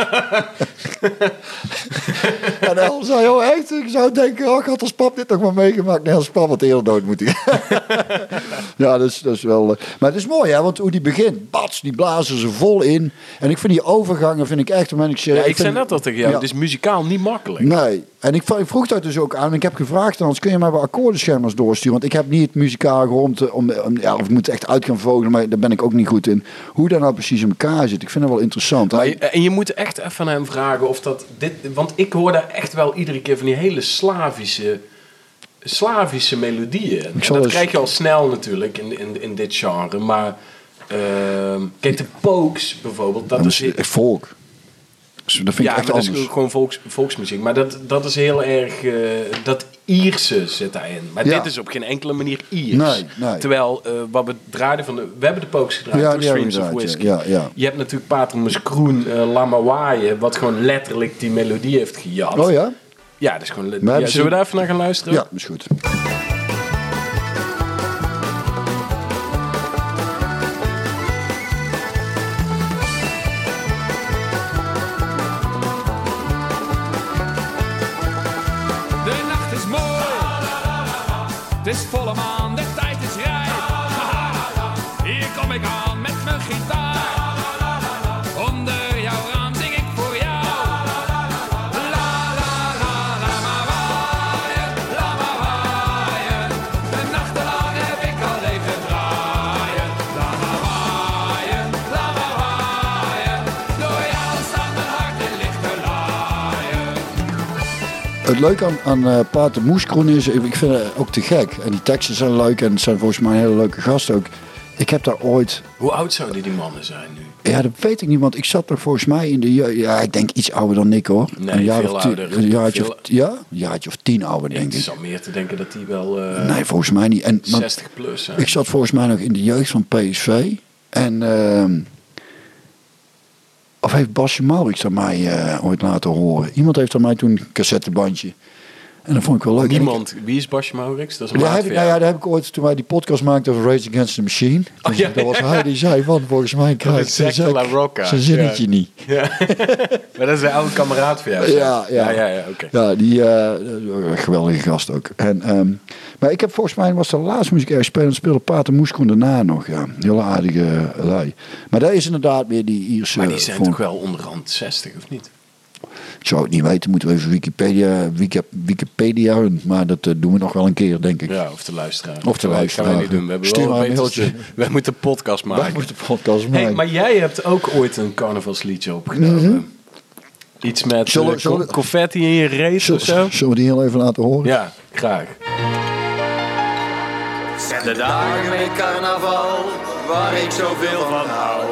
en El zei, oh echt? Ik zou denken, oh, had als pap dit nog maar meegemaakt. Nee, als papa had eerder dood moeten gaan. ja, dat is, dat is wel... eh, maar het is mooi, hè? Want hoe die begint, bats, die blazen ze vol in. En ik vind die overgangen, vind ik echt... Ik, Ja, ik zei net al tegen jou, Ja. het is muzikaal niet makkelijk. Nee, en ik vroeg dat dus ook aan. En ik heb gevraagd, anders kun je mij wel akkoordenschermers doorsturen. Want ik heb niet het muzikaal gehoord om, om, ja, of ik moet echt uit gaan vogelen, maar daar ben ik ook niet goed in. Hoe dat nou precies in elkaar zit, ik vind dat wel interessant. Maar je- en je moet echt even aan hem vragen of dat dit... Want ik hoor daar echt wel iedere keer van die hele Slavische, Slavische melodieën. En dat eens- krijg je al snel natuurlijk in, in, in dit genre. Maar ehm, kijk, de Pokes bijvoorbeeld, dat dat is... echt volk. Dus dat vind ja, ik echt dat is gewoon volks, volksmuziek. Maar dat, dat is heel erg... eh, dat Ierse zit daarin. Maar Ja. dit is op geen enkele manier Iers. Nee, nee. Terwijl, eh, wat we draaiden van de... We hebben de Pokes gedraaid, Ja, we Streams of Whiskey. ja. Je hebt natuurlijk Patermus Kroen, uh, Lamawaaien, wat gewoon letterlijk die melodie heeft gejat. Oh ja? Ja, dat is gewoon... Ja, zullen we daar even naar gaan luisteren? Ja, is goed. Het leuke aan, aan eh, Pater Moeskroen is, ik ik vind het ook te gek. En die teksten zijn leuk en het zijn volgens mij hele leuke gasten ook. Ik heb daar ooit Hoe oud zouden die mannen zijn nu? Ja, dat weet ik niet, want ik zat er volgens mij in de jeugd. Ja, ik denk iets ouder dan ik hoor. Nee, een jaar veel of tien, ouder. Een jaartje Veel- of, ja, een jaartje of tien ouder, denk Het ik. is al meer te denken dat die wel eh, Nee, volgens mij niet. En, maar 60 plus ik zat volgens mij nog in de jeugd van PSV. En. ehm, of heeft Basje Maurits aan mij eh, ooit laten horen? Iemand heeft aan mij toen een cassettebandje. En dat vond ik wel leuk. Niemand. Wie is Basje Maurits? Dat is een Ja, heb ik, nou ja, daar heb ik ooit, toen wij die podcast maakten over Rage Against the Machine. Oh, ja, dat was ja. hij die zei volgens mij krijgt is zijn zinnetje Ja. niet. Maar dat is een oude kameraad van jou. Ja, ja. ja, ja, oké. Ja, die eh, geweldige gast ook. En, ehm, maar ik heb volgens mij, was de laatste ik ergens spelen, speelde Pater Moeskoen daarna nog. Ja, hele aardige eh, lui. Maar dat is inderdaad weer die Ierse... Maar die zijn toch wel onderhand 60, of niet? Ik zou het niet weten, moeten we even Wikipedia, Wiki, Wikipedia hun. Maar dat eh, doen we nog wel een keer, denk ik. Ja, of de luisteraar. Of de luisteraar. gaan we niet doen. We hebben Stuur wel een mailtje. te- Wij moeten een podcast maken. Wij moeten de podcast maken. Hey, maar jij hebt ook ooit een carnavalsliedje opgenomen. Iets met Mhm. Zullen- eh, zullen- co- confetti in je reet of zo? Zullen zullen we die heel even laten horen? Ja, graag. Zijn de dagen met carnaval waar ik zoveel van hou.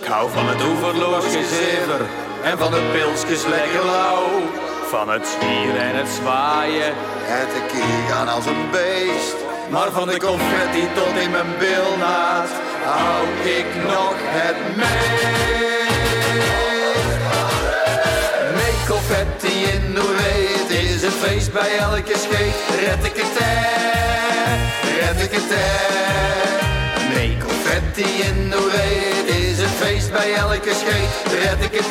Ik hou van het oeverloos gezever en van de pilsjes lekker lauw. Van het zwieren en het zwaaien, het tekier gaan als een beest. Maar van de confetti tot in mijn bilnaad hou ik nog het meest. Met confetti in Noorwee, het is een feest bij elke scheet. Red ik het red ik het Nee, confetti in Noorwee, bij elke scheet. Red ik het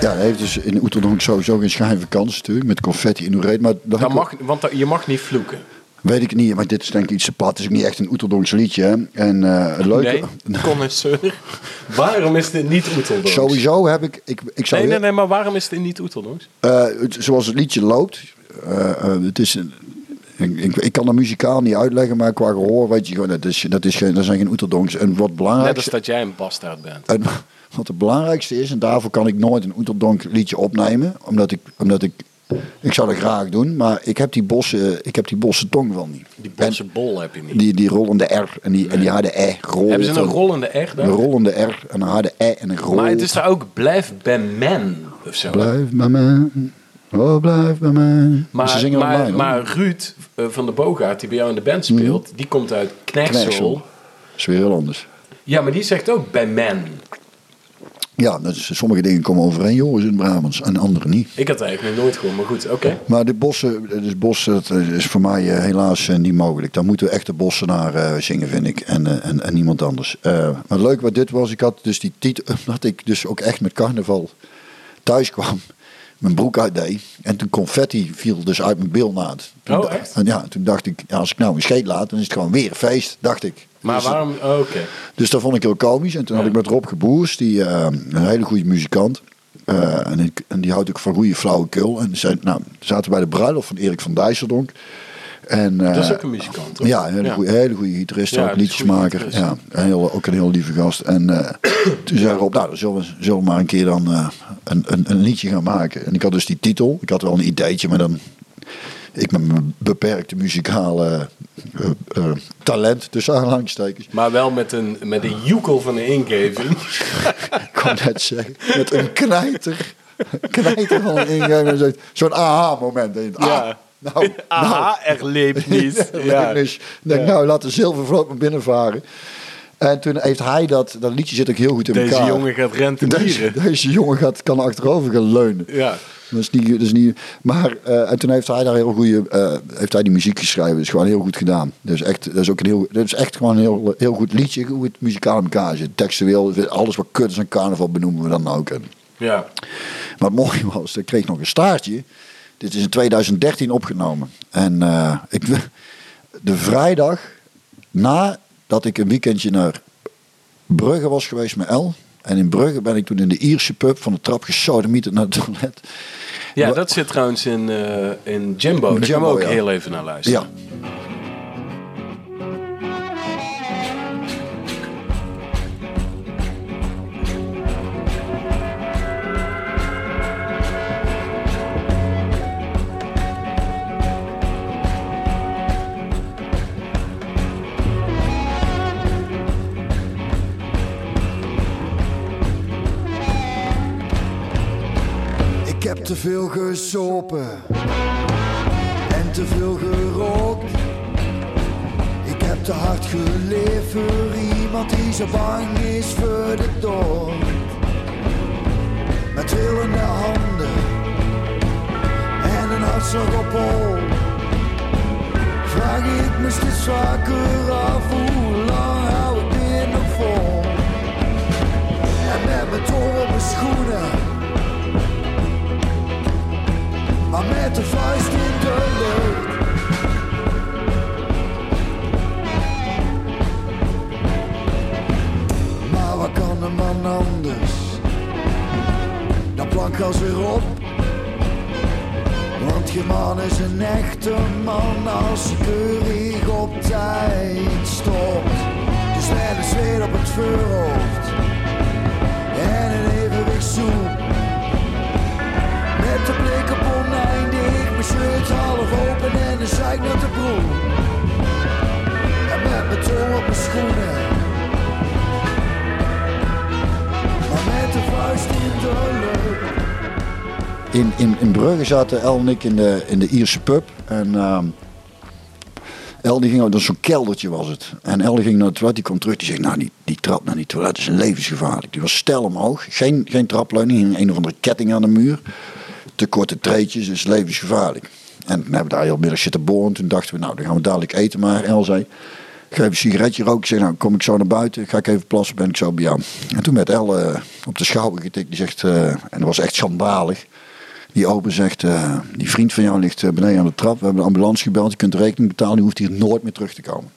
Ja, hij heeft dus in Oeteldonk sowieso geen schijnvakantie natuurlijk, met confetti in Oereed. Maar dat Dat mag, want dat- je mag niet vloeken. weet ik niet, maar dit is denk ik iets te plat. Het is ook niet echt een Oeteldonkse liedje. Hè? En eh, het leuke... Nee, connoisseur. waarom is dit niet Oeteldonks? Sowieso heb ik... Ik, ik zou Nee, nee, nee, maar waarom is dit niet Oeteldonks? Eh, zoals het liedje loopt. eh, het is een, ik, ik, ik kan dat muzikaal niet uitleggen, maar qua gehoor weet je gewoon, dat, is, dat, is geen, dat zijn geen oeterdonks. En wat Net als belangrijkste, dat jij een bastaard bent. en wat het belangrijkste is, en daarvoor kan ik nooit een oeterdonk liedje opnemen, omdat ik, omdat ik, ik zou dat graag doen, maar ik heb die bosse, ik heb die bosse tong wel niet. Die bosse bol heb je niet. Die, die rollende R en die, en die harde E. Hebben ze een rollende R Een daar? rollende R en een harde E en een rol. Maar het is daar ook blijf bij men of zo. Blijf bij mij. Oh, blijf bij mij. Maar, ze zingen maar, online, maar Ruud eh, van de Bogaert, die bij jou in de band speelt, die komt uit Knechtsel. Knechtsel. Dat is weer heel anders. Ja, maar die zegt ook bij men. Ja, dat is, sommige dingen komen overeen, jongens, in het Brabants. En andere niet. Ik had het eigenlijk nog nooit gehoord, maar goed, oké. Maar de bossen, dus bossen dat is voor mij eh, helaas eh, niet mogelijk. Daar moeten we echt de bossen naar zingen, vind ik. En, en, en niemand anders. Eh, maar leuk wat dit was, ik had dus die titel, dat ik dus ook echt met carnaval thuis kwam. Mijn broek uitdeed. En toen confetti viel dus uit mijn bilnaad. Toen Oh, echt? En ja, toen dacht ik, ja, als ik nou een scheet laat, dan is het gewoon weer feest, dacht ik. Maar Dus- waarom, oh, oké. dus dat vond ik heel komisch. En toen had ik met Rob Geboers, die, eh, een hele goede muzikant. Eh, en, ik- en die houdt ook van goede flauwekul. En zei, nou, zaten bij de bruiloft van Erik van Dijsseldonk. En, eh, Dat is ook een muzikant, toch? Ja, een hele, Ja. Hele goede gitarist, Ja, ook liedjesmaker. Ja, een heel, ook een heel lieve gast. En eh, toen zei Rob, nou, dan zullen we, zullen we maar een keer dan eh, een, een, een liedje gaan maken. En ik had dus die titel. Ik had wel een ideetje, maar dan... Ik met mijn beperkte muzikale eh, eh, talent, tussen aanhalingstekens. Maar wel met een, met een joekel van een ingeving. Ik kon net zeggen, met een knijter. Knijter van een ingeving. Zo- Zo'n aha-moment. Ja. Ah, nou, Aha, er leeft niet. nou. Ja. Dus, denk, nou, laat de zilvervloot maar binnenvaren. En toen heeft hij dat, dat liedje zit ook heel goed in Deze elkaar. jongen gaat deze, rentenieren. deze jongen gaat, kan achterover gaan leunen. Ja. Dat is niet, dat is niet, maar eh, en toen heeft hij daar heel goede, eh, heeft hij die muziek geschreven. Dat is gewoon heel goed gedaan. Is echt, dat is ook een heel, dat is echt gewoon een heel, heel goed liedje, hoe het muzikaal in elkaar zit. Textueel, alles wat kut is aan carnaval benoemen we dan ook. En, Ja. maar het mooie was, ik kreeg nog een staartje. Dit is in 2013 opgenomen. En eh, ik, de vrijdag nadat ik een weekendje naar Brugge was geweest met El. En in Brugge ben ik toen in de Ierse pub van de trap gesodemieterd naar het toilet. Ja, dat zit trouwens in, eh, in Jimbo. Daar gaan we ook ja. heel even naar luisteren. Ja. veel gesopen en te veel gerookt. Ik heb te hard geleefd voor iemand die zo bang is voor de dood. Met trillende handen en een hartslag op hol. Vraag ik me steeds vaker af hoe lang hou ik dit nog vol. En met mijn tong op mijn schoenen maar met de vuist in de lucht. Maar wat kan een man anders? Dan plankgas weer op. Want je man is een echte man als hij keurig op tijd stopt. Dus met een zweet op het voorhoofd en een evenwichtszoen. Met de blik open en zeik naar de broek. En met mijn op mijn schoenen. Maar met de vuist in de. In, in, Brugge zaten El en ik in de, in de Ierse pub. En ehm, El die ging, dat was zo'n keldertje was het. En El ging naar het toilet, die kwam terug. Die zegt, nou die, die trap naar die toilet is levensgevaarlijk. Die was stijl omhoog, geen, geen trapleuning, een of andere ketting aan de muur. Te korte treetjes, dus levensgevaarlijk. En toen hebben we daar heel middag zitten boren. Toen dachten we, nou dan gaan we dadelijk eten. Maar El zei, ga even een sigaretje roken. Ik zei, nou kom ik zo naar buiten, ga ik even plassen, ben ik zo bij jou. En toen werd El eh, op de schouder getikt. Die zegt, eh, en dat was echt schandalig. Die open zegt, eh, die vriend van jou ligt beneden aan de trap. We hebben de ambulance gebeld, je kunt de rekening betalen. Die hoeft hier nooit meer terug te komen.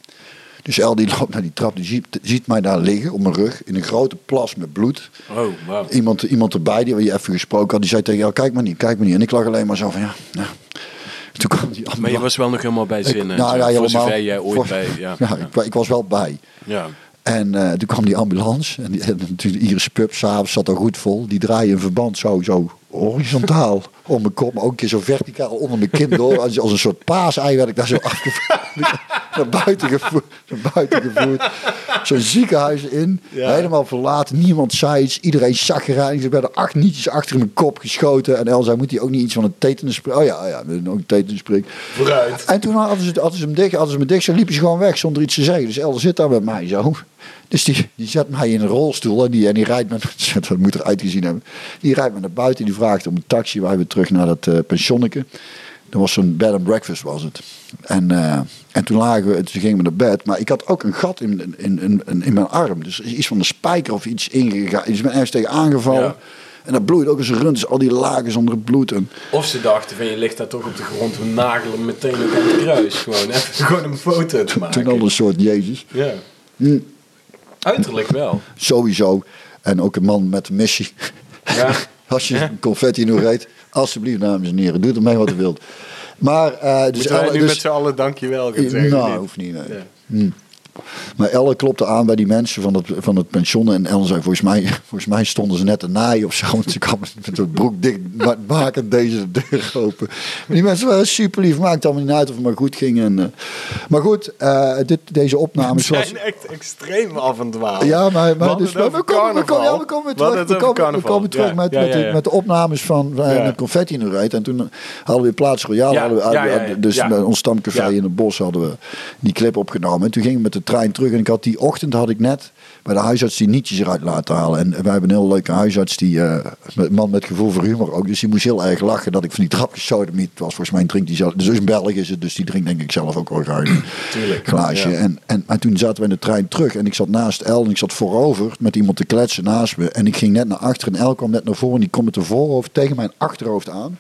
Dus El die loopt naar die trap, die ziet, ziet mij daar liggen op mijn rug. In een grote plas met bloed. Oh, wauw. Iemand, iemand erbij, die je even gesproken had, die zei tegen jou, kijk maar niet, kijk maar niet. En ik lag alleen maar zo van, ja, ja. Toen kwam die ambulance. Maar je was wel nog helemaal bij zinnen. nou ja, voor helemaal. zover jij ooit Voor- bij... Ja, Ja, Ik, ik was wel bij. ja. En eh, toen kwam die ambulance. En, die, en natuurlijk de Irische pub s'avonds zat al goed vol. Die draaien een verband zo horizontaal om mijn kop. Maar ook een keer zo verticaal onder mijn kin door. Als, als een soort paasei werd ik daar zo afgevoerd. naar buiten gevoerd. Naar buiten gevoerd. Zo'n ziekenhuis in. Helemaal verlaten. Niemand zei iets. Iedereen zaggerijnig. Er werden acht nietjes achter mijn kop geschoten. En El zei, moet hij ook niet iets van een tetanusspray? Oh ja, oh ja, ook een tetanusspray. Vooruit. En toen hadden ze, hadden ze hem dicht, hadden ze me dicht, zo liepen ze gewoon weg zonder iets te zeggen. Dus El zit daar met mij zo. Dus die, die zet mij in een rolstoel en die, en die rijdt me, dat moet eruit gezien hebben. Die rijdt me naar buiten, die vraagt om een taxi. Wij weer terug naar dat eh pensionneke. Dat was zo'n bed and breakfast was het. En, eh, en toen lagen we, toen gingen we naar bed. Maar ik had ook een gat in, in, in, in, mijn arm. Dus er iets van een spijker of iets ingegaan. Dus ik ben ergens tegen aangevallen. Ja. En dat bloeit ook eens rund. Dus al die lagen zonder het bloed. En, Of ze dachten van je ligt daar toch op de grond. We nagelen meteen ook aan het kruis. Gewoon even gewoon een foto te maken. toen al een soort Jezus. Ja. Uiterlijk wel. Sowieso. En ook een man met een missie. Ja. Als je confetti nog reed, alsjeblieft, dames en heren, doe ermee wat u wilt. Maar, eh dus, Moeten wij nu dus- met z'n allen dankjewel gaan zeggen? nou, hoeft niet. nee. Ja. Hm. Maar Elle klopte aan bij die mensen van het, van het pension. En Elle zei, volgens mij, volgens mij stonden ze net te naaien of zo. Want ze kwam met de broek dicht ma- maken deze deur open. Maar die mensen waren super lief. Maakt allemaal niet uit of het maar goed ging. En, eh, maar goed, eh, dit, deze opnames We was... zijn echt extreem af en dwalen. Ja, maar, maar, dus, maar we, komen, we, komen, ja, we komen weer We terug, we komen, we komen terug Ja, met, ja, met, de, met de opnames van uh, de confetti in de rijdt. En toen hadden we Plaats Royale, Ja, hadden we, dus met ons stamcafé in het bos hadden we die clip opgenomen. En toen ging ik met de trein terug en ik had die ochtend had ik net bij de huisarts die nietjes eruit laten halen. En wij hebben een heel leuke huisarts, die een man met gevoel voor humor ook. Dus die moest heel erg lachen dat ik van die trapjes sodemiet was. Volgens mij drinkt hij zelf, dus in België is het, dus die drinkt denk ik zelf ook wel een Tuurlijk. glaasje. Ja. En, en, maar toen zaten we in de trein terug en ik zat naast El en ik zat voorover met iemand te kletsen naast me. En ik ging net naar achteren en El kwam net naar voren en die kwam met de voorhoofd tegen mijn achterhoofd aan.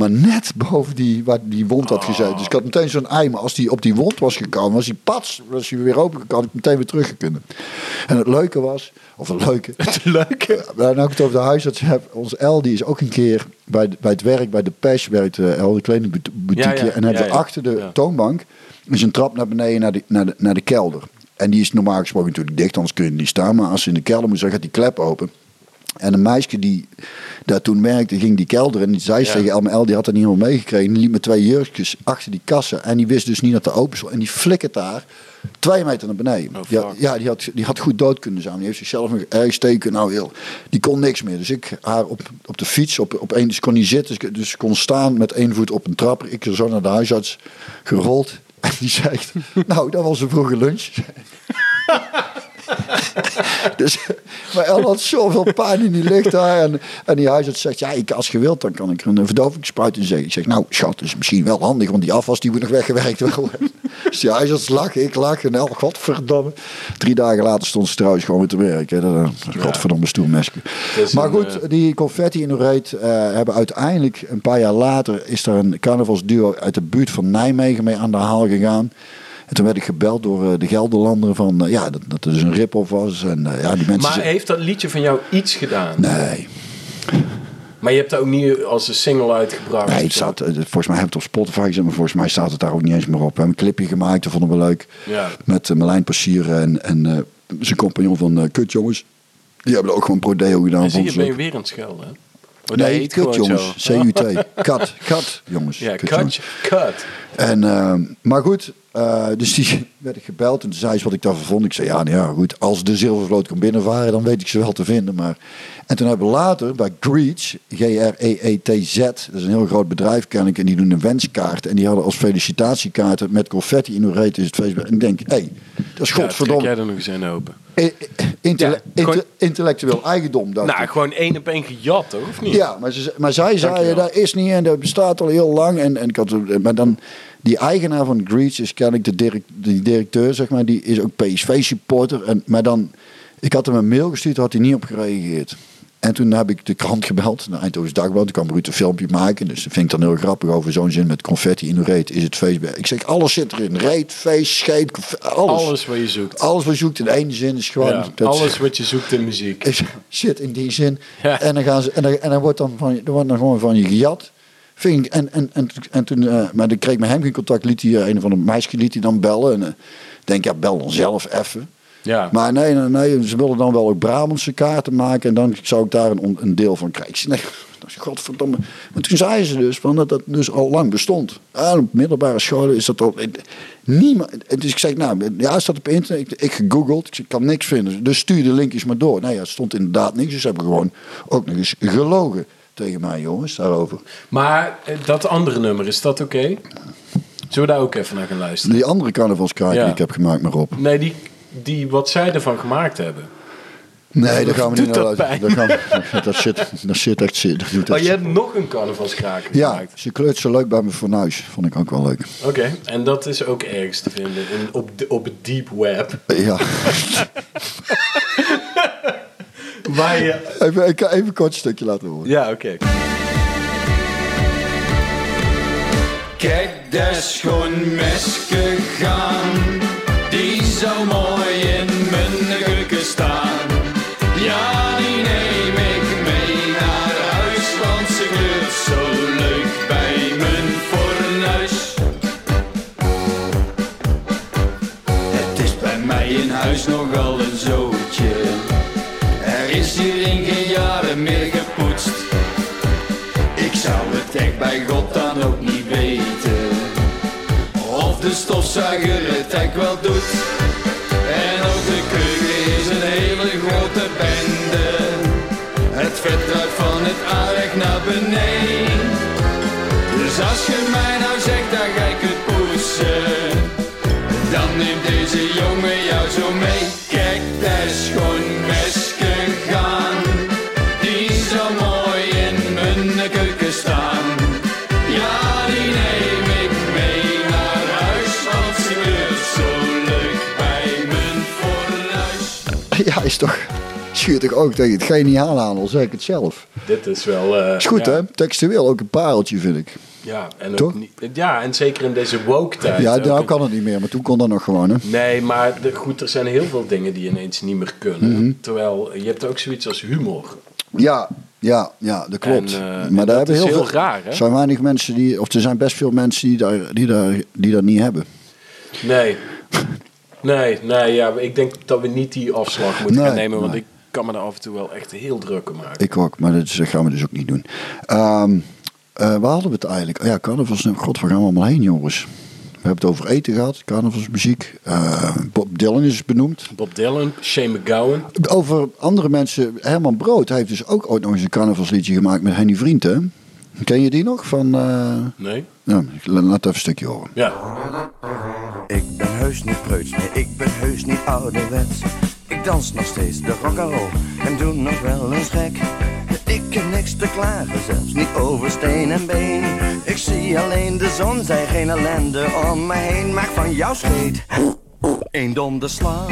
Maar net boven die, waar die wond had gezeten. Dus ik had meteen zo'n ei. Maar als die op die wond was gekomen, was die pats, was hij weer open had ik meteen weer teruggekunnen. En het leuke was, of het leuke, Het leuke. nou, nou ik het over de huisarts heb, onze El die is ook een keer bij, bij het werk, bij de PES werkt uh, El, de kledingboutique. Ja, ja, en hebben ja. achter de toonbank is een trap naar beneden naar de, naar, de, naar de kelder. En die is normaal gesproken natuurlijk dicht, anders kun je niet staan. Maar als ze in de kelder moet, dan gaat die klep open. En een meisje die daar toen werkte, ging die kelder in. Die zei ze Ja. tegen El die had dat niet helemaal meegekregen. Die liep met twee jurkjes achter die kassen. En die wist dus niet dat de open stond. En die flikkert daar twee meter naar beneden. Oh, ja, die had, die had goed dood kunnen zijn. Die heeft zichzelf erg steken. Nou, heel. Die kon niks meer. Dus ik haar op, op de fiets, op, op één, dus kon niet zitten. Dus, dus kon staan met één voet op een trapper. Ik er zo naar de huisarts gerold. En die zegt, nou, dat was een vroege lunch. dus, maar El had zoveel pijn in die lucht daar. En, en die huisarts zegt, ja, ik, als je wilt, dan kan ik er een verdovingsspuit in zeggen. Ik zeg, nou schat, dat is misschien wel handig, want die afwas die moet nog weggewerkt worden. dus die huisarts lachen, ik lach. En El, godverdomme. Drie dagen later stond ze trouwens gewoon weer te werken. Dat, dat, godverdomme is Maar goed, eh, die confetti in de reet eh, hebben uiteindelijk een paar jaar later is er een carnavalsduo uit de buurt van Nijmegen mee aan de haal gegaan. En toen werd ik gebeld door eh, de Gelderlander van eh, ja, dat, dat het dus een rip-off was. En eh, ja, die mensen. Maar ze- heeft dat liedje van jou iets gedaan? Nee, Maar je hebt dat ook niet als een single uitgebracht? nee, het staat, volgens mij heb het op Spotify gezet, maar volgens mij staat het daar ook niet eens meer op. We hebben een clipje gemaakt, dat vonden we leuk. Ja. Met uh, Marlijn Passier en, en zijn compagnon van eh, Kut Jongens. Die hebben ook gewoon prodeo gedaan. En zie je, ben je weer aan het schelden? hè? Oh, dat Nee, Kut Jongens. C-U-T. Kat, kat jongens. Ja, Kut Jongens. cut. En, eh, maar goed, eh, dus die werd ik gebeld en toen zei ze wat ik daarvan vond. Ik zei, ja, nou ja, goed, als de zilvervloot kan binnenvaren, dan weet ik ze wel te vinden. Maar... En toen hebben we later bij Greech, G-R-E-E-T-Z, dat is een heel groot bedrijf ken ik, en die doen een wenskaart. En die hadden als felicitatiekaarten met confetti in hun reet is het feestje. En ik denk, hé, hey, dat is Ja, godverdomme jij er nog eens een open? i- i- intelle- Ja, gewoon- inte- intellectueel eigendom. dacht Nou, ik. gewoon één op één gejat, toch? Of niet? Ja, maar, ze, maar zij zei, dat is niet en dat bestaat al heel lang. En, en ik had, maar dan, die eigenaar van Greech is kennelijk de direct, directeur, zeg maar, die is ook PSV-supporter. En, maar dan, ik had hem een mail gestuurd, had hij niet op gereageerd. En toen heb ik de krant gebeld, de Eindhoven's Dagblad. Toen kwam Ruud een filmpje maken. Dus dat vind ik dan heel grappig over zo'n zin met confetti in uw reet. Is het feest. bij- Ik zeg, alles zit erin. Reet, feest, scheet, alles. Alles wat je zoekt. Alles wat je zoekt in één zin is gewoon... Ja, dat alles wat je zoekt in muziek. is shit in die zin. Ja. En dan gaan ze en dan, en dan wordt dan van er wordt dan gewoon van je gejat. Vind ik, en, en, en, en toen, eh, maar dan kreeg ik met hem geen contact. Liet hij, eh, een van de meisjes liet hij dan bellen. En eh, denk, ja, bel dan zelf even. Ja. Maar nee, nee, nee, ze wilden dan wel ook Brabantse kaarten maken. En dan zou ik daar een, een deel van krijgen. Ik zei, nee, godverdomme. Maar toen zei ze dus van dat dat dus al lang bestond. Ah, op middelbare scholen is dat al... Niemand, dus ik zeg, nou, ja, staat op internet. Ik, ik gegoogeld, ik, kan niks vinden. Dus stuur de linkjes maar door. Nee, ja, het stond inderdaad niks. Dus hebben gewoon ook nog eens gelogen tegen mij, jongens, daarover. Maar eh, dat andere nummer, is dat oké? Zullen we daar ook even naar gaan luisteren? Die andere carnavalskaart Ja. die ik heb gemaakt, maar op. Nee, die, die wat zij ervan gemaakt hebben. Nee, daar gaan we niet naar luisteren. Dat, gaan, dat, zit, dat zit echt. Dat doet Oh, je hebt nog een carnavalskraker Ja, gemaakt. ze kleurt zo leuk bij mijn fornuis. Vond ik ook wel leuk. Oké, en dat is ook ergens te vinden in, op, de, op het deep web. Ja, Waar je... even, ik ga even een kort stukje laten horen. Ja, oké. Kijk, daar is gewoon mesje gaan. Die zou mooi in mijn keuken staan. Ja, die neem ik mee naar huis, want ze kleurt zo leuk bij mijn fornuis. Het is bij mij in huis nogal een zootje. Dan ook niet weten Of de stofzuiger het echt wel doet Ja, is toch... Schuurt toch ook tegen het geniaal aan, al zeg ik het zelf. Dit is wel... eh, Is goed, ja. hè? Textueel ook een pareltje, vind ik. Ja, en, Toch? niet, ja, en zeker in deze woke-tijd. Ja, nou een- kan het niet meer, maar toen kon dat nog gewoon, hè? Nee, maar de, goed, er zijn heel veel dingen die ineens niet meer kunnen. Mhm. Terwijl, je hebt ook zoiets als humor. Ja, ja, ja, dat klopt. En, eh, en maar daar dat hebben is heel heel veel... raar, hè? Er zijn weinig mensen die... Of er zijn best veel mensen die, daar, die, daar, die dat niet hebben. Nee. Nee, nee, ja, ik denk dat we niet die afslag moeten Nee, gaan nemen. Want nee. ik kan me er af en toe wel echt heel druk om maken. Ik ook, maar dat gaan we dus ook niet doen. Ehm eh, waar hadden we het eigenlijk? Oh ja, carnavals. God, waar gaan we allemaal heen, jongens? We hebben het over eten gehad, carnavalsmuziek. Eh, Bob Dylan is benoemd. Bob Dylan, Shane McGowan. Over andere mensen, Herman Brood hij heeft dus ook ooit nog eens een carnavalsliedje gemaakt met Henny Vriend, hè? Ken je die nog? Van, eh, Nee? ja, laat even een stukje horen. Ja. Ik ben heus niet preuts, nee, ik ben heus niet ouderwets. Ik dans nog steeds de rock'n'roll en doe nog wel eens gek. Ik heb niks te klagen, zelfs niet over steen en been. Ik zie alleen de zon, zij geen ellende om me heen. Maak van jouw scheet een donderslag.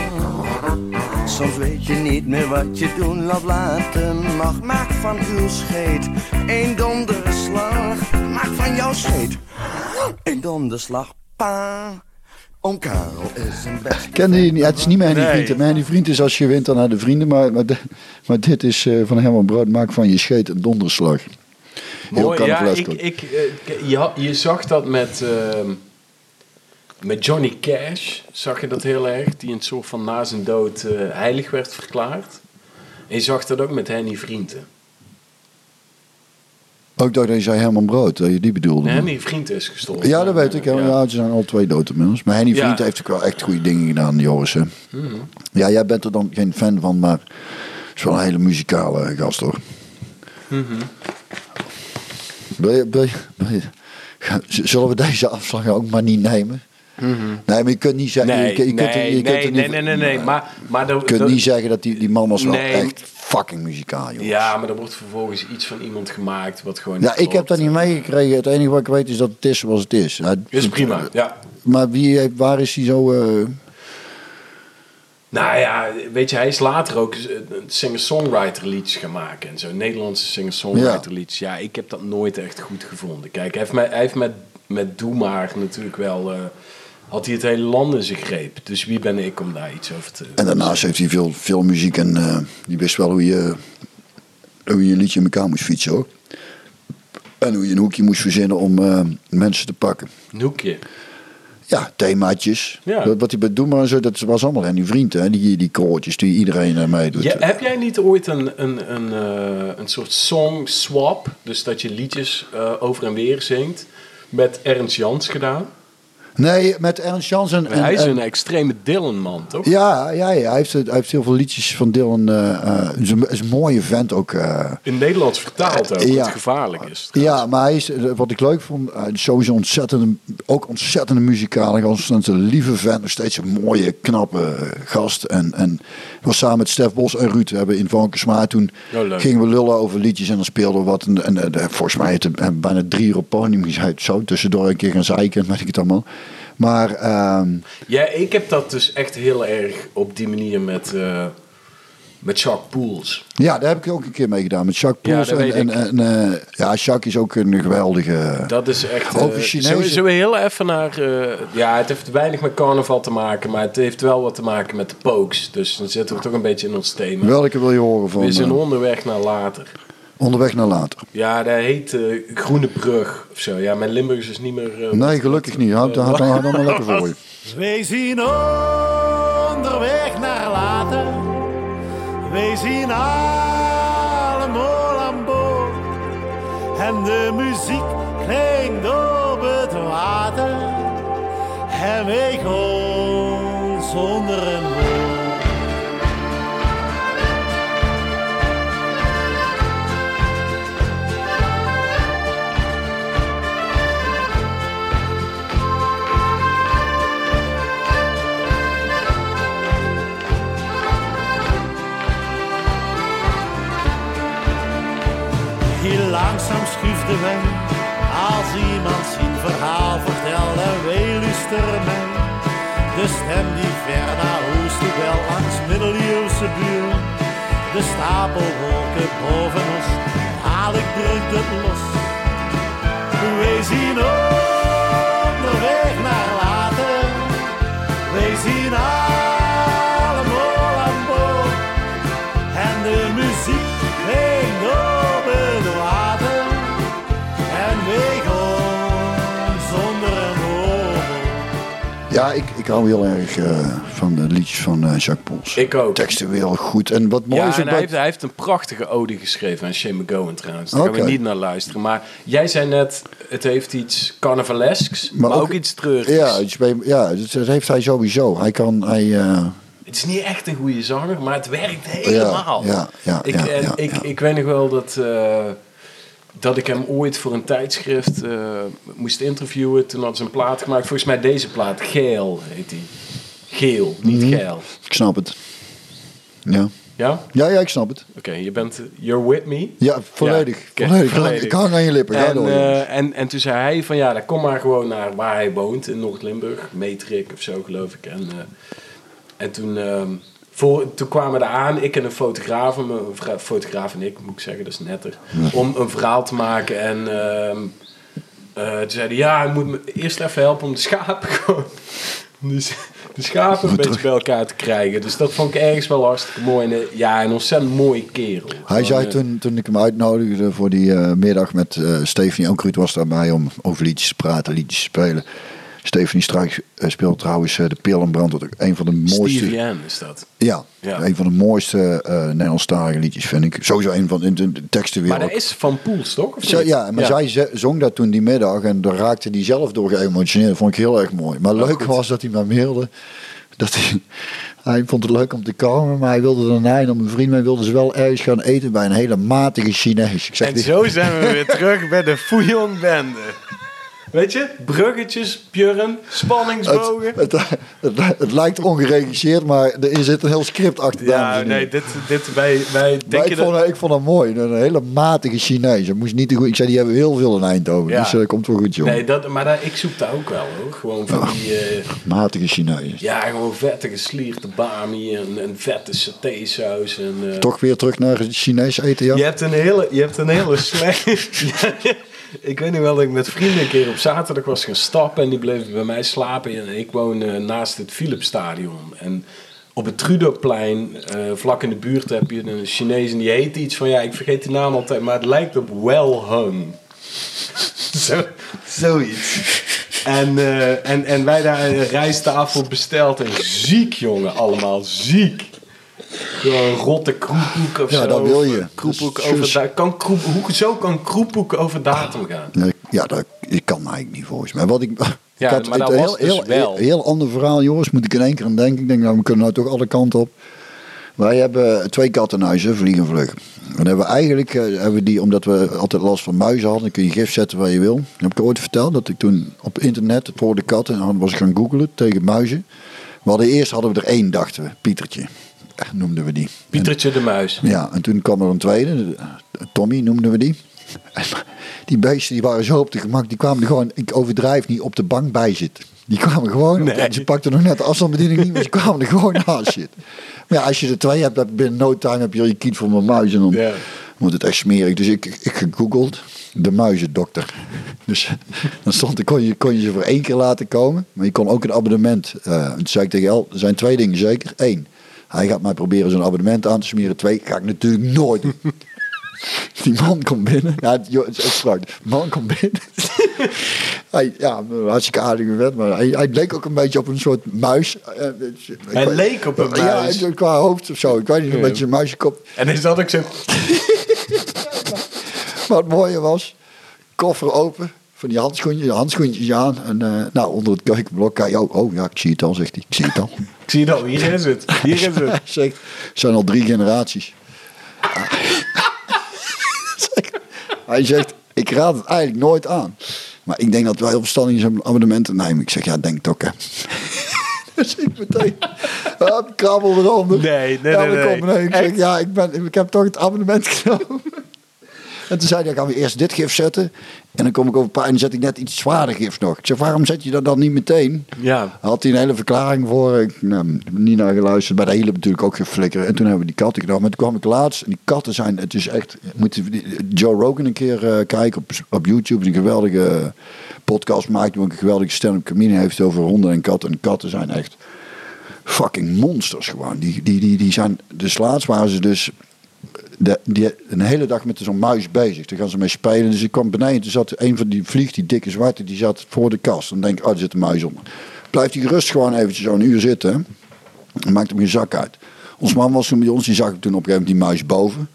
Soms weet je niet meer wat je doen of laten mag. Maak van uw scheet een donderslag. Maak van jouw scheet een donderslag. Pa. Oom Karel is een best. Je niet? Het is niet mijn Nee. vriend. Mijn vriend is als je wint dan naar de vrienden. Maar, maar, dit is eh, van Herman Brood. Maak van je scheet een donderslag. Heel Mooi, ja, ik, ik, eh, je zag dat met, ehm, met Johnny Cash, zag je dat heel erg, die een soort van na zijn dood eh, heilig werd verklaard. En je zag dat ook met Henny Vrienden. Ook dacht dat je zei Herman Brood. Dat je die bedoelde. Henny Vrienden is gestorven. Ja, dat weet ik. Ja. Ze zijn al twee dood inmiddels. Maar Henny Ja. Vriend heeft ook wel echt goede dingen gedaan, Joris. Hè. Mhm. Ja, jij bent er dan geen fan van, maar het is wel een hele muzikale gast hoor. Mhm. Wil je, wil je, wil je- zullen we deze afslag ook maar niet nemen? Nee, maar je kunt niet zeggen... Nee, je, kunt, nee, je nee, nee, nee, nee, nee, maar, maar de- Je kunt de- niet zeggen dat die, die man was wel echt fucking muzikaal, joh. Ja, maar er wordt vervolgens iets van iemand gemaakt wat gewoon Ja, ik heb dat niet meegekregen. Het enige wat ik weet is dat het is zoals het is. Ja, Is prima, ja. Maar wie waar is hij zo... eh, Nou ja, weet je, hij is later ook een singer-songwriter liedjes gaan maken en zo. Nederlandse singer-songwriter liedjes. Ja, ik heb dat nooit echt goed gevonden. Kijk, hij heeft, met, hij heeft met, met Doe Maar natuurlijk wel... eh, had hij het hele land in zijn greep. Dus wie ben ik om daar iets over te... En daarnaast heeft hij veel, veel muziek en eh, die wist wel hoe je, hoe je een liedje in elkaar moest fietsen hoor. En hoe je een hoekje moest verzinnen om eh, mensen te pakken. Een hoekje. Ja, themaatjes. Ja. Wat wat hij bij en zo, dat was allemaal. En die vriend, hè, die, die koortjes die iedereen uh, meedoet. Ja, heb jij niet ooit een, een, een, eh, een soort song swap, dus dat je liedjes eh, over en weer zingt, met Ernst Jans gedaan? Nee, met Ernst Jansen. Maar hij is een extreme Dylan-man, toch? Ja, ja, ja hij, heeft, hij heeft heel veel liedjes van Dylan. eh, is, een, is een mooie vent ook. eh. In Nederlands vertaald ook, Ja. wat gevaarlijk is. Ja, maar hij is, wat ik leuk vond, hij is sowieso ontzettend, ook ontzettende muzikale gast. Een lieve vent, nog steeds een mooie, knappe gast. En, en was samen met Stef Bos en Ruud, we hebben in Valkenswaard toen Oh, gingen we lullen over liedjes en dan speelden we wat. En, en, eh, volgens mij heeft hij bijna drie uur op podium gezeten, zo tussendoor een keer gaan zeiken, weet ik het allemaal. Maar ehm, Ja, ik heb dat dus echt heel erg op die manier met, eh met Jacques Poels. ja, daar heb ik ook een keer mee gedaan met Jacques Ja, Poels. dat en, en, eh, ja, Jacques is ook een geweldige... Dat is echt... eh, Over Chinezen. zullen, we- zullen we heel even naar... eh, ja, het heeft weinig met carnaval te maken, maar het heeft wel wat te maken met de pokes. Dus dan zitten we toch een beetje in ons thema. Welke wil je horen van We zijn eh, onderweg naar later. Onderweg naar later? Ja, dat heet eh, Groene Brug of zo. Ja, mijn Limburgs is niet meer... eh, Nee, gelukkig niet. Houd houd dan maar lekker voor je. Wij zien onderweg naar later. Wij zien allemaal aan boord. En de muziek klinkt op het water. En wij gaan zonder een woord. Langzaam schuift de als iemand zijn verhaal vertelt en wij luisteren mee. De stem die ver naar oosten wel langs middeleeuwse buur. De stapel wolken boven ons, dadelijk drukt het los. Wij zien onderweg Ja, ik, ik hou heel erg eh, van de liedjes van eh, Jacques Pols. Ik ook. Textueel goed. En wat mooi Ja, is ook en hij heeft, hij heeft een prachtige ode geschreven aan Shane McGowan trouwens. Daar gaan we niet naar luisteren. Maar jij zei net, het heeft iets carnavalesks, maar, ook, iets treurigs. Ja, iets bij, ja dat, dat heeft hij sowieso. Hij kan... Hij, eh, Het is niet echt een goede zanger, maar het werkt helemaal. ja, ja, ik, ja, en ik, ja. ik weet nog wel dat, dat ik hem ooit voor een tijdschrift eh, moest interviewen. Toen hadden ze een plaat gemaakt. Volgens mij deze plaat, Geel heet die. Geel, niet Mhm. geil. ik snap het. Ja. Ja? Ja, ja, ik snap het. Oké, je bent... You're with me? Ja, volledig. Ja, volledig. volledig. Ik hang aan je lippen. En, door. eh, en, en toen zei hij van ja, dan kom maar gewoon naar waar hij woont in Noord-Limburg. Metrik of zo geloof ik. En, eh, en toen, ehm, voor, toen kwamen we aan, ik en een fotograaf, een fotograaf en ik moet ik zeggen, dat is netter. Om een verhaal te maken en ehm, eh, toen zeiden ja, je moet me eerst even helpen om de schapen gewoon... Dus de schapen een beetje bij elkaar te krijgen. Dus dat vond ik ergens wel hartstikke mooi. En, eh, ja, een ontzettend mooie kerel. Hij zei eh, toen, toen ik hem uitnodigde voor die middag met Stephanie Onkruid was daarbij om over liedjes te praten, liedjes te spelen. Stephanie Struik eh, speelt trouwens eh, de Peerlenbrand, wat een van de mooiste... Stevie is dat. Ja, Ja. een van de mooiste eh Nederlandstalige liedjes vind ik. Sowieso een van de, de teksten weer. Maar dat is Van Poels, toch? Ja, maar zij zong dat toen die middag en daar raakte hij zelf door geëmotioneerd. Dat vond ik heel erg mooi. Maar leuk was dat hij mij mailde. Dat hij, hij vond het leuk om te komen, maar hij wilde daarna en mijn vriend mee wilden ze wel ergens gaan eten bij een hele matige Chinees. Ik zeg, En die- zo zijn we weer terug bij de Fouillon Bende. Weet je? Bruggetjes, pjurren, spanningsbogen. het, het, het, het lijkt ongeregisseerd, maar er zit een heel script achter. ja, nee, dit, dit wij, wij denken ik, vond, dat... het- ik vond hem mooi. Een hele matige Chinees. Moest niet te goed. Ik zei, die hebben heel veel in Eindhoven. Ja. Dus dat komt wel goed, jongen. Nee, dat, maar daar, ik zoek daar ook wel hoor. Gewoon van die... eh, Matige Chinees. ja, gewoon vette geslierde bami en, en vette satésaus. En, eh, Toch weer terug naar Chinees eten, ja? Je hebt een hele, je hebt een hele slechte. Ik weet nog wel dat ik met vrienden een keer op zaterdag was gaan stappen en die bleven bij mij slapen. En ik woon naast het Philipsstadion. En op het Trudoplein, eh, vlak in de buurt, heb je een Chinees en die heet iets van ja, ik vergeet die naam altijd, maar het lijkt op Well Hung. Zo, zoiets. En, eh, en, en wij daar een rijsttafel besteld en ziek jongen, allemaal ziek. Gewoon rotte kroephoek of Ja, zo. dat wil je. Kroephoek is over kan kroep, hoe, zo kan kroephoek over datum gaan. Nee, Ja, dat ik kan eigenlijk niet volgens mij. Wat ik, Ja, ik had maar het dat een was heel, dus heel, wel. heel, heel ander verhaal, jongens. Moet ik in één keer aan denken. Ik denk, nou, we kunnen nou toch alle kanten op. Wij hebben twee kattenhuizen, vliegen vlug. Dan hebben we eigenlijk, eh, hebben we die, omdat we altijd last van muizen hadden, dan kun je gif zetten waar je wil. Dan heb ik ooit verteld dat ik toen op internet het woord katten, en dan was ik gaan googlen tegen muizen. We hadden eerst hadden we er één, dachten we, Pietertje, noemden we die. Pietertje de Muis. Ja, en toen kwam er een tweede, de- Tommy noemden we die. En die beesten die waren zo op de gemak, die kwamen er gewoon, ik overdrijf niet, op de bank bij zitten. Die kwamen gewoon, de- Nee. ze pakten nog net de afstandsbediening niet, maar ze kwamen er gewoon naast zitten. Maar ja, als je er twee hebt, dan binnen no time heb je je kiet voor mijn muis en dan wordt het echt smerig. Dus ik, ik gegoogeld, de muizendokter. Dus dan stond, kon, je, kon je ze voor één keer laten komen, maar je kon ook een abonnement. en toen zei ik tegen El, er zijn twee dingen zeker. Eén, hij gaat mij proberen zo'n abonnement aan te smeren. Twee, ga ik natuurlijk nooit doen. Die man komt binnen. Ja, het, is man komt binnen. hij, ja, hartstikke aardige wet, maar hij, hij leek ook een beetje op een soort muis. Eh, ik Hij weet- leek op een Ja, muis. en qua hoofd of zo. Ik weet niet, een Ja. beetje een muizenkop. En dan zat ik zo... Maar het mooie was, koffer open, van die handschoentjes, handschoentjes aan. En eh, nou, onder het keukenblok, kijk, oh, oh ja, ik zie het al, zegt hij. Ik zie het al. Ik zie het al, hier is het. Hier is het. zegt, zijn al drie generaties. Hij zegt, ik raad het eigenlijk nooit aan. Maar ik denk dat wel heel verstandig om abonnementen te nemen. Ik zeg, ja, denk ook, hè. Dus ik meteen, krabbel eronder. Nee, nee, ja, nee, nee. Ik zeg, ja, ik, ben, ik heb toch het abonnement genomen. En toen zei hij, dan gaan we eerst dit gif zetten. En dan kom ik over een paar en dan zet ik net iets zwaarder gif nog. Ik zeg, waarom zet je dat dan niet meteen? Ja. Had hij een hele verklaring voor. Ik nou, niet naar geluisterd. Bij de hele natuurlijk ook geflikkerd. En toen hebben we die katten gedaan. Maar toen kwam ik laatst. En die katten zijn, het is echt... Moet Joe Rogan een keer eh, kijken op, op YouTube. Een geweldige podcast maakt. Die ook een geweldige stand-up comedian heeft over honden en katten. En katten zijn echt fucking monsters gewoon. Die, die, die, die zijn... Dus laatst waren ze dus de, die, een hele dag met zo'n muis bezig. Daar gaan ze mee spelen. Dus ik kwam beneden. Toen zat een van die vlieg, die dikke zwarte, die zat voor de kast. Dan denk ik, oh, er zit een muis onder. Blijft hij gerust gewoon eventjes zo'n uur zitten. Dan maakt hem geen zak uit. Ons man was toen bij ons, die zag toen op een gegeven moment die muis boven.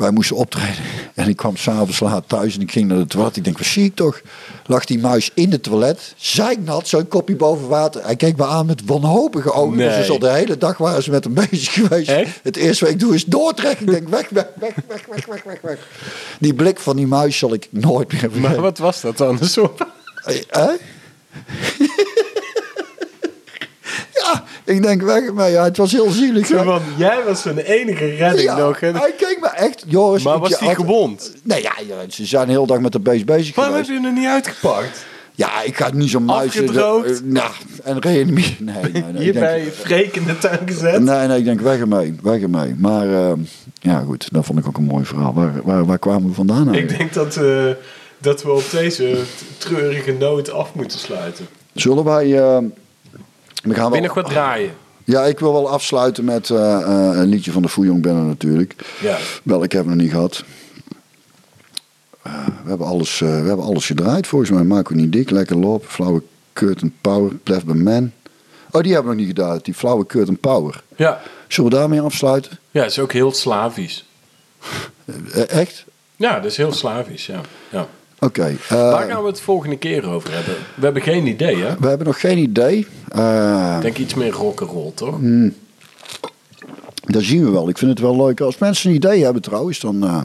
Wij moesten optreden. En ik kwam s'avonds laat thuis en ik ging naar de toilet. Ik denk, wat zie ik toch? Lag die muis in het toilet. Zeiknat, zo'n kopje boven water. Hij keek me aan met wanhopige ogen. Nee. Dus dus al de hele dag waren ze met hem bezig geweest. Echt? Het eerste wat ik doe is doortrekken. Ik denk, weg, weg, weg, weg, weg, weg, weg, weg. Die blik van die muis zal ik nooit meer vergeten. Maar wat was dat dan? Een soort... Hè? Ja, Ik denk, weg ermee. Ja, het was heel zielig. Van, jij was zijn enige redding Ja, nog. Hè? hij keek me echt... Joris, Maar ik- was hij had- gewond? Nee, ja, ze zijn de hele dag met de beest bezig Waarom geweest. heb je hem er niet uitgepakt? Ja, ik ga niet zo muizen. Afgedroogd? Eh, Nou, en reanimeren. Nee, nee, nee. ik Hierbij Freek in de tuin gezet? nee, nee, ik denk weg ermee. Weg ermee. Maar eh, ja, goed. Dat vond ik ook een mooi verhaal. Waar, waar, waar kwamen we vandaan Ik eigenlijk? denk dat, eh, dat we op deze treurige noot af moeten sluiten. Zullen wij... we gaan wel, nog wat draaien? ja, ik wil wel afsluiten met eh, eh, een liedje van de Fouillon Banner natuurlijk. Ja. Welk hebben we nog niet gehad? Eh, we, hebben alles, we hebben alles gedraaid volgens mij. We niet dik. Lekker lopen. Flauwe Curtain Power. Blijf bij Man. Oh, die hebben we nog niet gedaan. Die flauwe Curtain Power. Ja. Zullen we daarmee afsluiten? ja, het is ook heel Slavisch. Echt? Ja, dat is heel Slavisch, ja. ja. Oké. eh, Waar gaan we het volgende keer over hebben? We hebben geen idee, hè? we hebben nog geen idee. Eh, Ik denk iets meer rock'n'roll, toch? dat zien we wel. Ik vind het wel leuk. Als mensen een idee hebben trouwens, dan eh,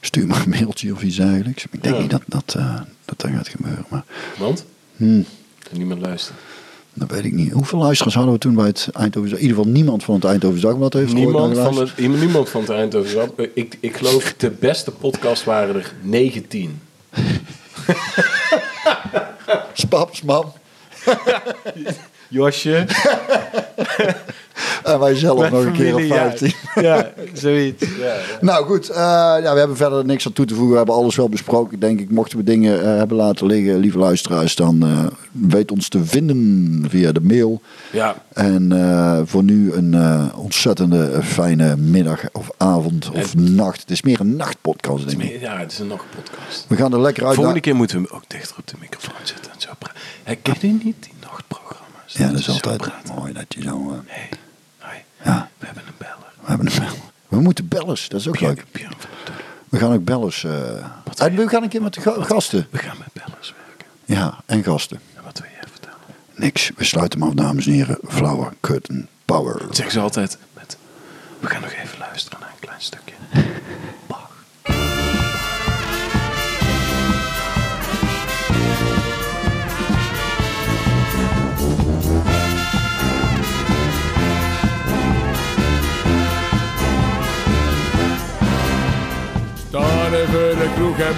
stuur maar een mailtje of iets dergelijks. Ik denk Ja. niet dat dat, eh, dat dat gaat gebeuren. Maar Want? Hmm. Dat niemand luistert. Dat weet ik niet. Hoeveel luisteraars hadden we toen bij het Eindhoven? In ieder geval niemand van het Eindhoven Dagblad heeft ooit Niemand van, het, niemand van het Eindhoven. Dagblad. Ik, ik geloof de beste podcast waren er 19. Spaps, mam. Josje. En wij zelf nog een keer op familie, ja. 15. Ja, zoiets. Ja, ja. Nou goed, eh, ja, we hebben verder niks aan toe te voegen. We hebben alles wel besproken, denk ik. Mochten we dingen eh, hebben laten liggen, lieve luisteraars, dan eh, weet ons te vinden via de mail. Ja, En voor nu een ontzettende fijne middag of avond of nacht. Het is meer een nachtpodcast, denk ik. ja, het is een nog een podcast. We gaan er lekker uit. Volgende keer moeten we ook dichter op de microfoon zetten en zo praten. Hey, ken je niet die Ja, dat is altijd mooi dat je zo... eh, hoi. ja, We hebben een beller. we hebben een bellen. We moeten bellers, dat is ook leuk. We gaan ook bellers... en we gaan een keer met de ga- gasten. We gaan met bellers werken. Ja, en gasten. En wat wil jij vertellen? Niks, we sluiten hem af, dames en heren. Flower Curtain Power. Dat zeggen ze altijd met... We gaan nog even luisteren naar een klein stukje.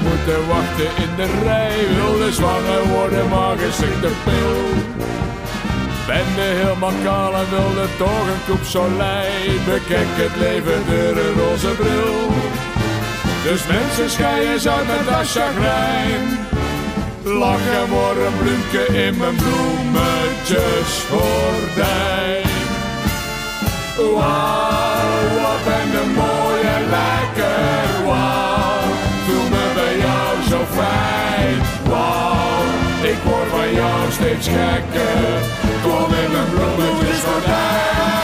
Moeten wachten in de rij. Wilde zwanger worden, maar geen de pil. Ben helemaal kaal en wilde toch een koep soleil. Bekijk het leven door een roze bril. Dus mensen scheien ze uit met dat chagrijn. Lachen voor een bloemke in mijn bloemetjesgordijn. Wauw, wat ben jou steeds gekker. Kom in mijn bloemetjes voorbij.